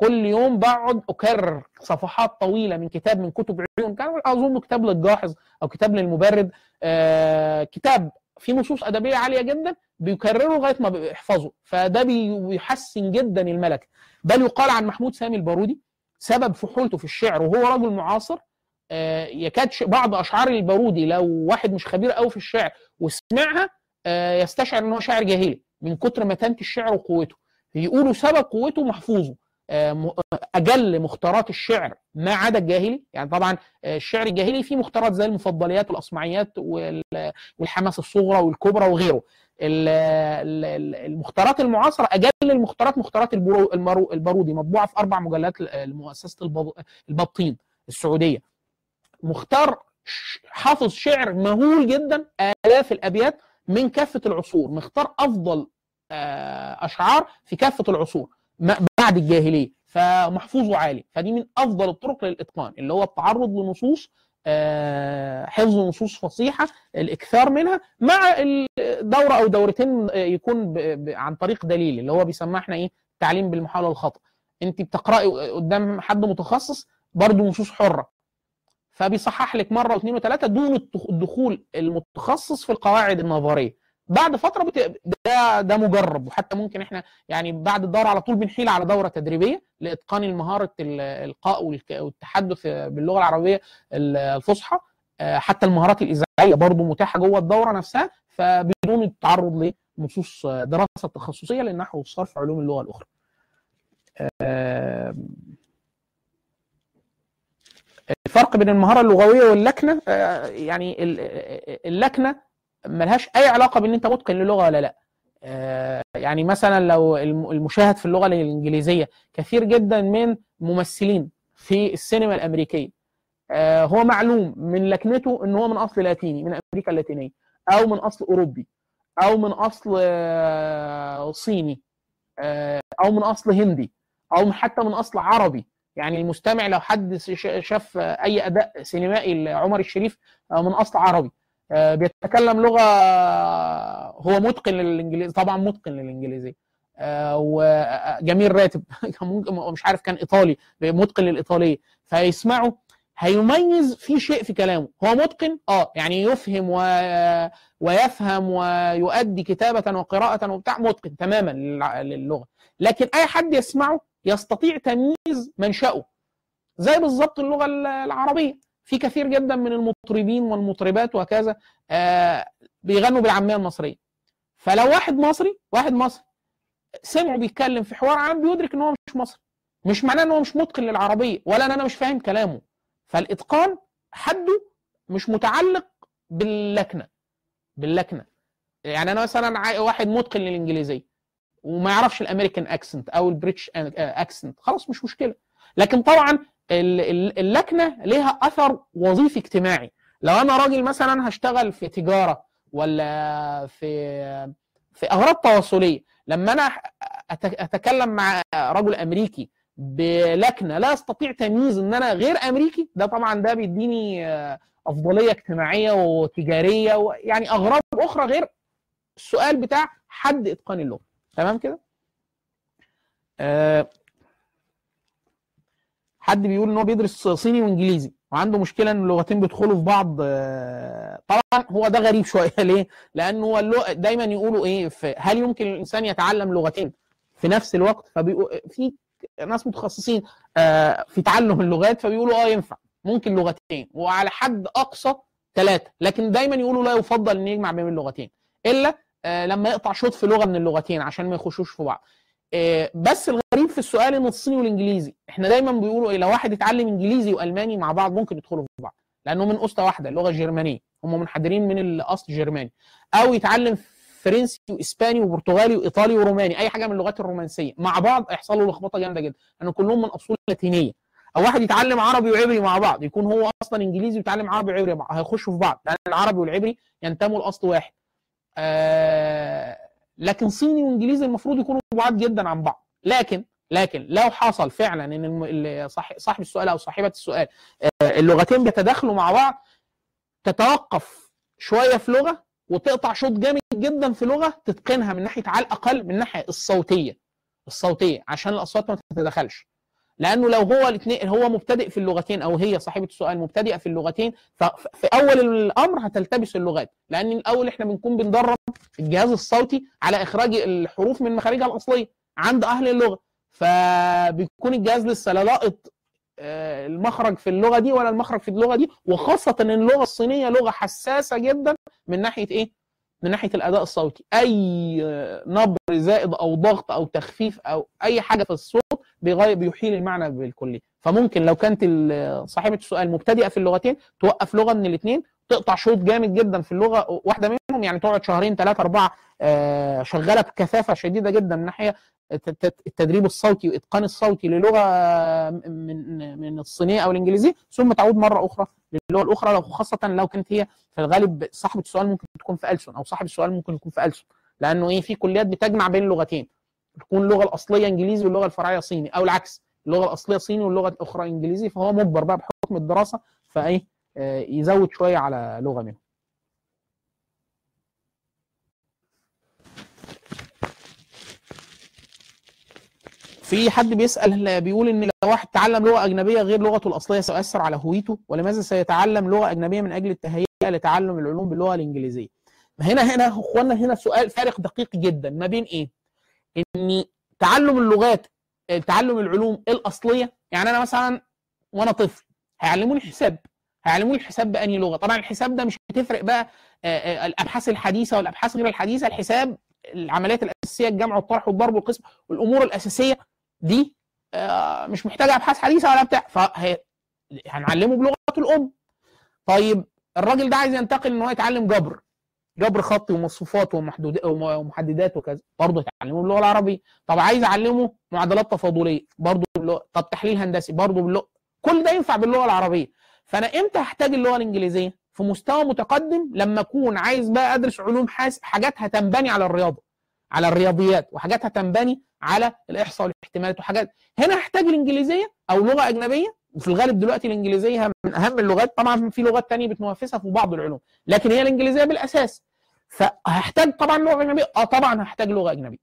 كل يوم بقعد أكرر صفحات طويلة من كتاب من كتب علوم كان أظن كتاب للجاحظ أو كتاب للمبرد. آه كتاب فيه نصوص أدبية عالية جدا بيكرره لغاية ما بيحفظه. فده بيحسن جدا الملكه بل يقال عن محمود سامي البارودي سبب فحولته في الشعر وهو رجل معاصر. آه يكاد بعض أشعار البارودي لو واحد مش خبير قوي في الشعر وسمعها آه يستشعر إن هو شاعر جاهلي من كتر متانه الشعر وقوته. يقولوا سبب قوته محفوظه. أجل مختارات الشعر ما عدا الجاهلي. يعني طبعا الشعر الجاهلي فيه مختارات زي المفضليات والاصمعيات والحماس الصغرى والكبرى وغيره. المختارات المعاصرة أجل المختارات مختارات البارودي مطبوعة في أربع مجلات لمؤسسة البطين السعودية. مختار حافظ شعر مهول جدا آلاف الأبيات من كافة العصور. مختار أفضل آه، أشعار في كافة العصور. بعد الجاهلية فمحفوظه عالي فدي من أفضل الطرق للإتقان اللي هو التعرض لنصوص آه، حفظ نصوص فصيحة الإكثار منها مع الدورة أو دورتين يكون ب- ب- عن طريق دليل اللي هو بيسمى إحنا إيه؟ تعليم بالمحاولة الخطا أنت بتقرأي قدام حد متخصص برضه نصوص حرة. فبيصحح لك مرة واثنين وثلاثة دون الدخول المتخصص في القواعد النظرية. بعد فترة بت... ده ده مجرب وحتى ممكن إحنا يعني بعد الدورة على طول بنحيل على دورة تدريبية لإتقان المهارة الالقاء والتحدث باللغة العربية الفصحى آه، حتى المهارات الإذاعية برضو متاحة جوه الدورة نفسها فبدون التعرض لنصوص دراسة تخصصية للنحو والصرف علوم اللغة الأخرى. آه، الفرق بين المهارة اللغوية واللكنة آه، يعني ال- اللكنة ملهاش أي علاقة بإن أنت متقن للغة ولا لأ. آه، يعني مثلا لو الم- المشاهد في اللغة الإنجليزية كثير جدا من ممثلين في السينما الأمريكية آه، هو معلوم من لكنته إن هو من أصل لاتيني من أمريكا اللاتينية أو من أصل أوروبي أو من أصل آه، صيني أو من أصل هندي أو حتى من أصل عربي. يعني المستمع لو حد شاف أي أداء سينمائي لعمر الشريف من أصل عربي. بيتكلم لغة هو متقن للإنجليزي طبعا متقن للانجليزيه آه، وجميل راتب. مش عارف كان إيطالي متقن للإيطالية. فيسمعه هيميز في شيء في كلامه. هو متقن؟ آه يعني يفهم و... ويفهم ويؤدي كتابة وقراءة وبتاع. متقن تماما للغة. لكن أي حد يسمعه يستطيع تمييز منشأه. زي بالظبط اللغة العربية. في كثير جدا من المطربين والمطربات وكذا آه بيغنوا بالعامية المصرية. فلو واحد مصري واحد مصري سمعه بيتكلم في حوار عام بيدرك إن هو مش مصري. مش معناه إن هو مش متقن للعربية ولا إن أنا مش فاهم كلامه. فالإتقان حده مش متعلق باللكنة باللكنة. يعني أنا مثلا واحد متقن للإنجليزية وما يعرفش ال American accent أو ال British accent خلاص مش مشكلة. لكن طبعا اللكنة ليها أثر وظيفي اجتماعي. لو أنا راجل مثلا هشتغل في تجارة ولا في في أغراض تواصلية لما أنا أتكلم مع رجل أمريكي بلكنة لا أستطيع تمييز إن أنا غير أمريكي ده طبعا ده بيديني أفضلية اجتماعية وتجارية ويعني أغراض أخرى غير السؤال بتاع حد إتقان اللغة. تمام كده؟ آه، حد بيقول إن هو بيدرس صيني وإنجليزي وعنده مشكلة إن اللغتين بيدخلوا في بعض طبعا هو ده غريب شوية ليه؟ لأن هو دايما يقولوا إيه في هل يمكن الإنسان يتعلم لغتين في نفس الوقت؟ في ناس متخصصين آه، في تعلم اللغات فبيقولوا آه ينفع ممكن لغتين وعلى حد أقصى ثلاثة لكن دايما يقولوا لا يفضل إن يجمع بين اللغتين إلا آه، لما يقطع شوط في لغة من اللغتين عشان ما يخشوش في بعض. بس الغريب في السؤال ان الصيني والإنجليزي. إحنا دايما بيقولوا إيه لو واحد اتعلم إنجليزي وألماني مع بعض ممكن يدخلوا في بعض لأنه من اسره واحدة اللغة الجرمانيه هم منحدرين من الأصل الجرماني أو يتعلم فرنسي وإسباني وبرتغالي وإيطالي وروماني أي حاجة من اللغات الرومانسية. مع بعض يحصل له لخبطة جامدة جدا لأن كلهم من أصول لاتينية. أو واحد يتعلم عربي وعبري مع بعض يكون هو أصلا إنجليزي ويتعلم عربي وعبري هيخشوا في بعض لأن العربي والعبري ينتموا لأصل واحد. آه لكن صيني وانجليزي المفروض يكونوا بعاد جدا عن بعض. لكن لكن لو حصل فعلا إن صاحب السؤال أو صاحبة السؤال آه، اللغتين بيتداخلوا مع بعض تتوقف شوية في لغة وتقطع شوط جامد جدا في لغة تتقنها من ناحية على الأقل من الناحيه الصوتية. الصوتية عشان الأصوات ما تتداخلش. لأنه لو هو الاثنين هو مبتدئ في اللغتين أو هي صاحبة السؤال مبتدئة في اللغتين ففي أول الأمر هتلتبس اللغات. لأن الأول إحنا بنكون بندرب الجهاز الصوتي على إخراج الحروف من مخارجها الأصلية عند أهل اللغة. فبيكون الجهاز لسه لا لاقط آه، المخرج في اللغة دي ولا المخرج في اللغة دي. وخاصة إن اللغة الصينية لغة حساسة جدا من ناحية إيه؟ من ناحية الأداء الصوتي. أي نبر زائد أو ضغط أو تخفيف أو أي حاجة في الصوت بيغير بيحيل المعنى بالكلي فممكن لو كانت صاحبة السؤال مبتدئة في اللغتين توقف لغة من الاثنين تقطع شوط جامد جدا في اللغة واحدة منهم يعني تقعد شهرين ثلاثة أربعة آه، شغالة بكثافة شديدة جدا من ناحية التدريب الصوتي وإتقان الصوتي للغة من من الصينية أو الإنجليزية ثم تعود مرة أخرى للغة الأخرى لو خاصة لو كانت هي في الغالب صاحبة السؤال ممكن تكون في ألسن أو صاحب السؤال ممكن يكون في ألسن. لأنه إيه؟ في كليات بتجمع بين اللغتين تكون اللغة الأصلية إنجليزي واللغة الفرعية صيني أو العكس اللغة الأصلية صيني واللغة الأخرى إنجليزي فهو مجبر بقى بحكم الدراسة فإيه آه، يزود شوية على لغة منهم. في حد بيسأل بيقول إن لو واحد تعلم لغة أجنبية غير لغته الأصلية سيؤثر على هويته؟ ولماذا سيتعلم لغة أجنبية من أجل التهيئة لتعلم العلوم باللغة الإنجليزية؟ هنا هنا أخوانا هنا سؤال فارق دقيق جدا. ما بين إيه؟ إن تعلم اللغات تعلم العلوم الأصلية يعني أنا مثلا وأنا طفل هيعلموني حساب هيعلموني الحساب باني لغة. طبعا الحساب ده مش هتفرق بقى الأبحاث الحديثة والأبحاث غير الحديثة الحساب العمليات الأساسية الجمع والطرح والضرب والقسم والأمور الأساسية دي مش محتاجة أبحاث حديثة ولا بتاع. فهنعلمه بلغته الأم. طيب الراجل ده عايز ينتقل إن هو يتعلم جبر. جبر خطي ومصفوفات ومحددات وكذا. برضه يتعلمه باللغة العربية. طب عايز أعلمه معادلات تفاضلية. برضه باللغة طب تحليل هندسي. برضه باللغة كل ده ينفع باللغة العربية. فأنا إمتى احتاج اللغة الإنجليزية؟ في مستوى متقدم لما أكون عايز بقى أدرس علوم حاسب حاجات هتنبني على الرياضة على الرياضيات وحاجات هتنبني على الإحصاء والاحتمالات وحاجات. هنا احتاج الإنجليزية أو لغة أجنبية؟ وفي الغالب دلوقتي الإنجليزية من أهم اللغات. طبعا في لغات ثانية بتنافسها في بعض العلوم لكن هي الإنجليزية بالأساس. فهحتاج طبعا لغة أجنبية. آه طبعا هحتاج لغة أجنبية.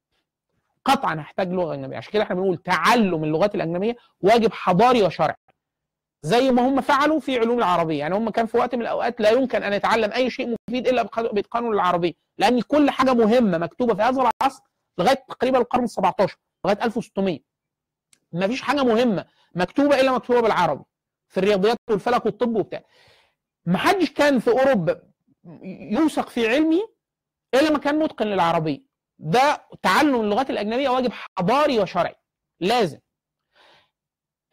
قطعا هحتاج لغة أجنبية. عشان كده إحنا بنقول تعلم اللغات الأجنبية واجب حضاري وشرعي. زي ما هم فعلوا في علوم العربية. يعني هم كان في وقت من الأوقات لا يمكن أن يتعلم أي شيء مفيد إلا باتقانه للعربيه لأن كل حاجة مهمة مكتوبة في هذا العصر لغاية تقريبا القرن ال17 لغاية 1600 ما فيش حاجة مهمة مكتوبة إلا مكتوبة بالعربي. في الرياضيات والفلك والطب وبتاع. ما حدش كان في أوروبا يوثق في علمه إلا ما كان متقن للعربية. ده تعلم اللغات الأجنبية واجب حضاري وشرعي. لازم.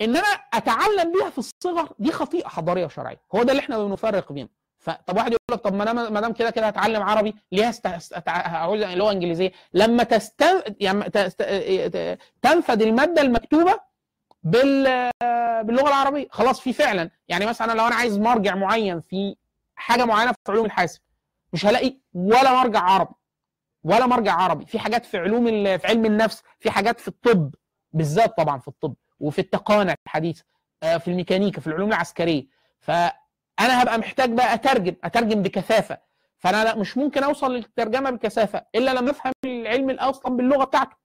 إن أنا أتعلم بيها في الصغر دي خطيئة حضارية وشرعية. هو ده اللي إحنا بنفرق بينه فطب واحد يقول لك طب ما أنا ما دام كده كده هتعلم عربي. ليه. عاوز لغه إنجليزية؟ لما تست... يعني تست... تنفذ المادة المكتوبة بال... باللغة العربية. خلاص في فعلا. يعني مثلا لو أنا عايز مرجع معين في حاجة معينة في علوم الحاسب مش هلاقي ولا مرجع عربي ولا مرجع عربي. في حاجات في علوم. في علم النفس في حاجات في الطب بالذات طبعا في الطب وفي التقانة الحديثه في الميكانيكا في العلوم العسكرية. فأنا هبقى محتاج بقى أترجم أترجم بكثافة. فأنا لا مش ممكن أوصل للترجمة بكثافة إلا لما أفهم العلم أصلا باللغة بتاعته.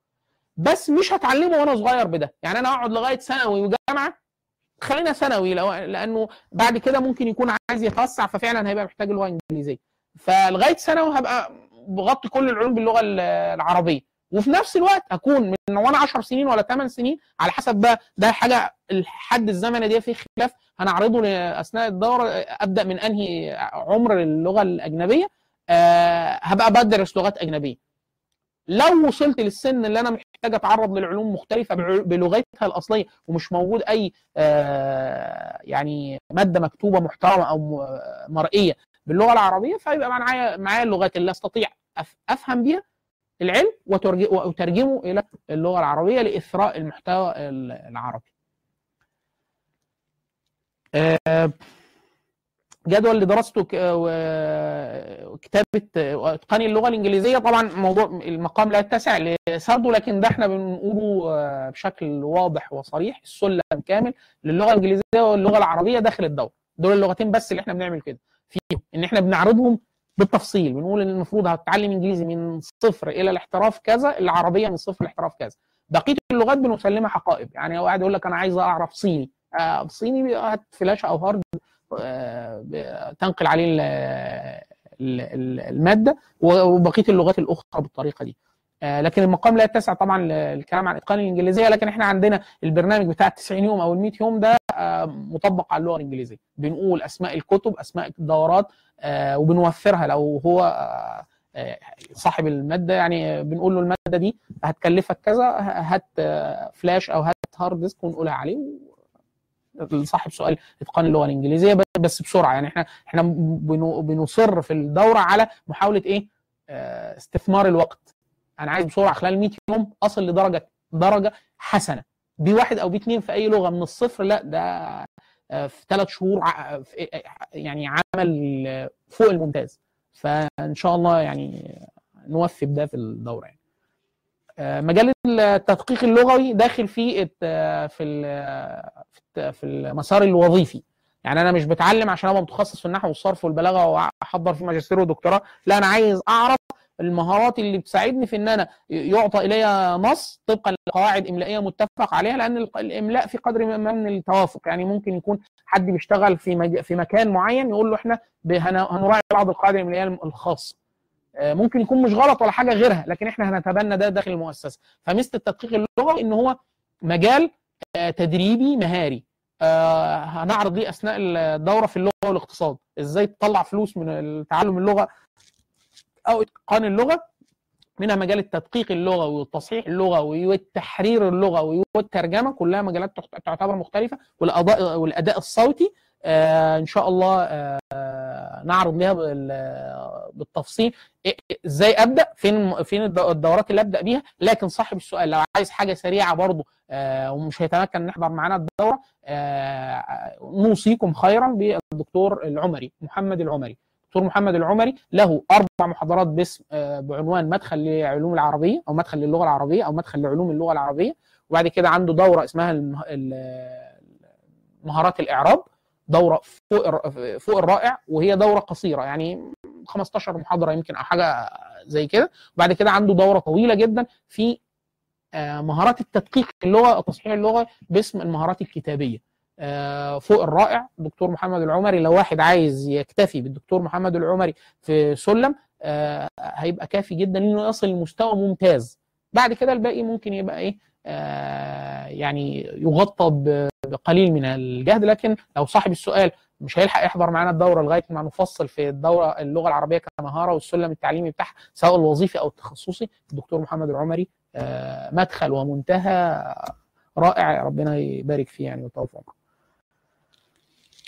بس مش هتعلمه وأنا صغير بده. يعني أنا أقعد لغاية ثانوي وجامعة خلينا ثانوي لأنه بعد كده ممكن يكون عايز يتوسع ففعلا هيبقى محتاج اللغة الإنجليزية. فلغاية ثانوي هبقى بغطي كل العلوم باللغة العربية. وفي نفس الوقت أكون من وأنا 10 سنين ولا 8 سنين على حسب بقى ده حاجة الحد الزمني دي فيه خلاف هنعرضه اثناء الدورة أبدأ من أنهي عمر اللغة الأجنبية أه هبقى بدرس لغات أجنبية. لو وصلت للسن اللي أنا محتاج أتعرض للعلوم مختلفة بلغتها الأصلية ومش موجود أي أه يعني مادة مكتوبة محترمة أو مرئية باللغة العربية فيبقى معايا معايا اللغات اللي أستطيع أفهم بيها العلم وترجمه إلى اللغة العربية لإثراء المحتوى العربي. جدول لدراسته وكتابه اتقان اللغة الإنجليزية. طبعا موضوع المقام لا يتسع لسرده لكن ده إحنا بنقوله بشكل واضح وصريح السلم كامل للغة الإنجليزية واللغة العربية داخل الدوره دول اللغتين بس اللي إحنا بنعمل كده. فيهم إن إحنا بنعرضهم بالتفصيل بنقول إن المفروض هتتعلم إنجليزي من صفر إلى الاحتراف كذا العربية من صفر لاحتراف كذا. بقية اللغات بنسلمها حقائب يعني واحد يقول لك أنا عايز أعرف صيني. آه صيني هات فلاشه أو هارد آه تنقل عليه المادة وبقية اللغات الأخرى بالطريقة دي. لكن المقام لا يتسع طبعا الكلام عن إتقان الإنجليزية لكن إحنا عندنا البرنامج بتاع ال 90 يوم أو ال 100 يوم ده مطبق على اللغة الإنجليزية. بنقول أسماء الكتب أسماء الدورات آه وبنوفرها. لو هو آه صاحب المادة يعني بنقول له المادة دي هتكلفك كذا هات فلاش أو هات hard disk ونقولها عليه صاحب سؤال إتقان اللغة الإنجليزية بس بسرعة. يعني إحنا إحنا بنصر في الدورة على محاولة إيه؟ استثمار الوقت. أنا عايز بسرعة خلال 100 يوم اصل لدرجه درجه حسنه. B واحد أو B اثنين في اي لغه من الصفر لا ده في ثلاث شهور يعني عمل فوق الممتاز. فان شاء الله يعني نوفي بده في الدورة يعني. مجال التدقيق اللغوي داخل في في في المسار الوظيفي. يعني أنا مش بتعلم عشان أبقى متخصص في النحو والصرف والبلاغة وأحضر في ماجستير ودكتوراه لا أنا عايز أعرف المهارات اللي بتساعدني في إن أنا يعطى الي نص طبقا لقواعد إملائية متفق عليها لأن الإملاء في قدر ما من التوافق. يعني ممكن يكون حد بيشتغل في مج... في مكان معين يقول له إحنا هنراعي بعض القواعد الإملائية الخاصة. ممكن يكون مش غلط ولا حاجة غيرها لكن إحنا هنتبنى ده داخل المؤسسة. فميزه التدقيق اللغوي إن هو مجال تدريبي مهاري. هنعرض ليه أثناء الدورة في اللغة والاقتصاد؟ إزاي تطلع فلوس من تعلم اللغة أو إتقان اللغة منها مجال التدقيق اللغوي والتصحيح اللغوي والتحرير اللغوي والترجمة كلها مجالات تعتبر مختلفة والاداء والأداء الصوتي آه إن شاء الله آه نعرض ليها بالتفصيل. إزاي أبدأ؟ فين فين الدورات اللي أبدأ بيها؟ لكن صاحب السؤال لو عايز حاجة سريعة برضه آه ومش هيتمكن نحضر معانا الدورة نوصيكم خيرا بالدكتور العمري محمد العمري. دكتور محمد العمري له أربع محاضرات باسم بعنوان مدخل لعلوم العربية أو مدخل للغة العربية أو مدخل لعلوم اللغة العربية. وبعد كده عنده دورة اسمها مهارات الإعراب دورة فوق فوق الرائع وهي دورة قصيرة يعني 15 محاضرة يمكن أو حاجة زي كده. وبعد كده عنده دورة طويلة جدا في مهارات التدقيق اللغة أو تصحيح اللغة باسم المهارات الكتابية. فوق الرائع دكتور محمد العمري. لو واحد عايز يكتفي بالدكتور محمد العمري في سلم هيبقى كافي جدا انه يصل لمستوى ممتاز. بعد كده الباقي ممكن يبقى إيه؟ يعني يغطى بقليل من الجهد. لكن لو صاحب السؤال مش هيلحق يحضر معانا الدورة لغاية ما نفصل في الدورة اللغة العربية كمهارة والسلم التعليمي بتاعها سواء الوظيفي أو التخصصي الدكتور محمد العمري مدخل ومنتهى رائع. ربنا يبارك فيه يعني ويطول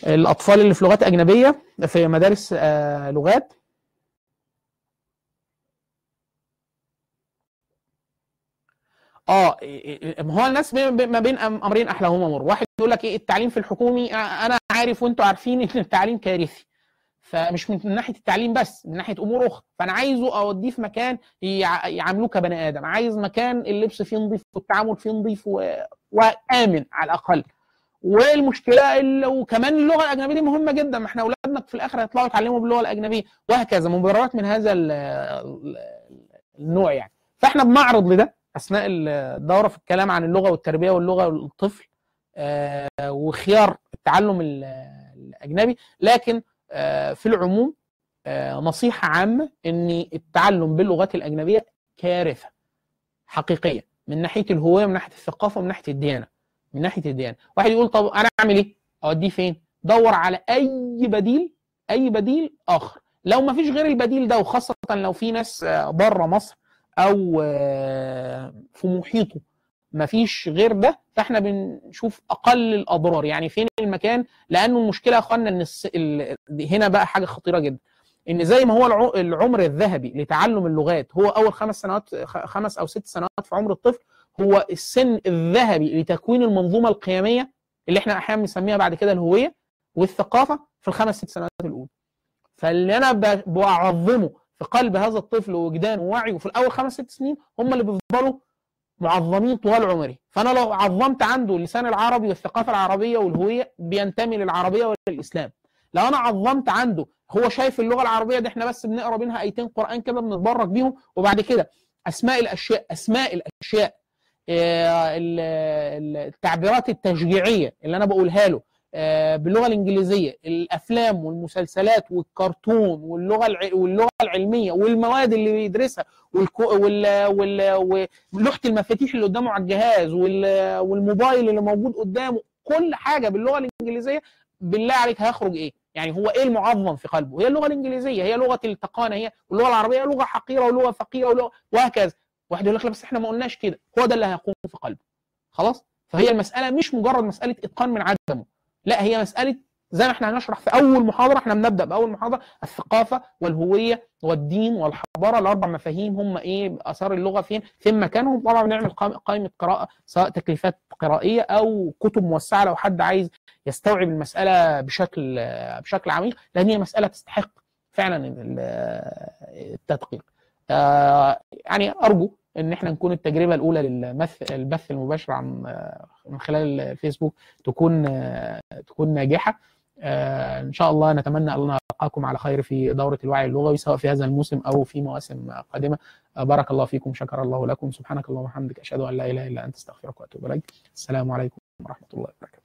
الأطفال اللي في لغات أجنبية في مدارس لغات. آه ما هو الناس ما بين أمرين أحلاهما مر. واحد يقول لك إيه التعليم في الحكومي أنا عارف وأنتوا عارفين إن التعليم كارثي. فمش من ناحية التعليم بس من ناحية أمور أخرى. فأنا عايزه أوديه في مكان يعاملوه كبني آدم. عايز مكان اللبس فيه نظيف والتعامل فيه نظيف وآمن على الأقل. والمشكلة وكمان اللغة الأجنبية دي مهمة جدا. ما إحنا أولادنا في الآخر هيطلعوا يتعلموا باللغة الأجنبية وهكذا. مبررات من هذا النوع يعني. فإحنا بنعرض لده أثناء الدورة في الكلام عن اللغة والتربية واللغة والطفل وخيار التعلم الأجنبي. لكن في العموم نصيحة عامة إن التعلم باللغات الأجنبية كارثة حقيقية من ناحية الهوية من ناحية الثقافة ومن ناحية الديانة. من ناحية الديانة. واحد يقول طب أنا أعمل إيه؟ أوديه فين؟ دور على أي بديل أي بديل آخر. لو ما فيش غير البديل ده وخاصة لو في ناس بره مصر أو في محيطه ما فيش غير ده فإحنا بنشوف أقل الأضرار. يعني فين المكان؟ لأنه المشكلة يا أخوانا إن الس... ال... هنا بقى حاجة خطيرة جدا. إن زي ما هو العمر الذهبي لتعلم اللغات هو أول خمس سنوات خمس أو ست سنوات في عمر الطفل هو السن الذهبي لتكوين المنظومة القيمية اللي إحنا أحيانا بنسميها بعد كده الهوية والثقافة في الخمس ست سنوات الأولى. فاللي أنا بعظمه في قلب هذا الطفل ووجدانه ووعيه في الأول خمس ست سنين هم اللي بيفضلوا معظمين طوال عمري. فأنا لو عظمت عنده اللسان العربي والثقافة العربية والهوية بينتمي للعربية وللاسلام لو أنا عظمت عنده هو شايف اللغة العربية دي إحنا بس بنقرأ منها آيتين قرآن كده بنتبرك بيهم وبعد كده أسماء الأشياء أسماء الأشياء التعبيرات التشجيعية اللي أنا بقولها له باللغة الإنجليزية الأفلام والمسلسلات والكرتون واللغة واللغة العلمية والمواد اللي بيدرسها ولوحه المفاتيح اللي قدامه على الجهاز والموبايل اللي موجود قدامه كل حاجة باللغة الإنجليزية بالله عليك هيخرج إيه؟ يعني هو إيه المعظم في قلبه؟ هي اللغة الإنجليزية هي لغة التقانة هي واللغة العربية لغة حقيرة ولغة فقيرة ولغه وهكذا واحد يقول لك لا بس إحنا ما قلناش كده. هو ده اللي هيقوم في قلبه. خلاص؟ فهي المسألة مش مجرد مسألة إتقان من عدمه. لا هي مسألة زي ما إحنا هنشرح في أول محاضرة إحنا بنبدأ بأول محاضرة الثقافة والهوية والدين والحضارة الأربع مفاهيم هم إيه آثار اللغة فين فين مكانهم. طبعا بنعمل قائمه قراءة سواء تكليفات قرائية أو كتب موسعة لو حد عايز يستوعب المسألة بشكل بشكل عميق لأن هي مسألة تستحق فعلا ال- التدقيق. آه، يعني أرجو إن إحنا نكون التجربة الأولى للمث البث المباشر عن من خلال الفيسبوك تكون تكون ناجحة. آه، إن شاء الله نتمنى أن نلقاكم على خير في دورة الوعي اللغوي سواء في هذا الموسم أو في مواسم قادمة. آه، بارك الله فيكم شكر الله لكم. سبحانك اللهم وبحمدك أشهد أن لا إله إلا أنت أستغفرك وأتوب إليك. السلام عليكم ورحمة الله وبركاته.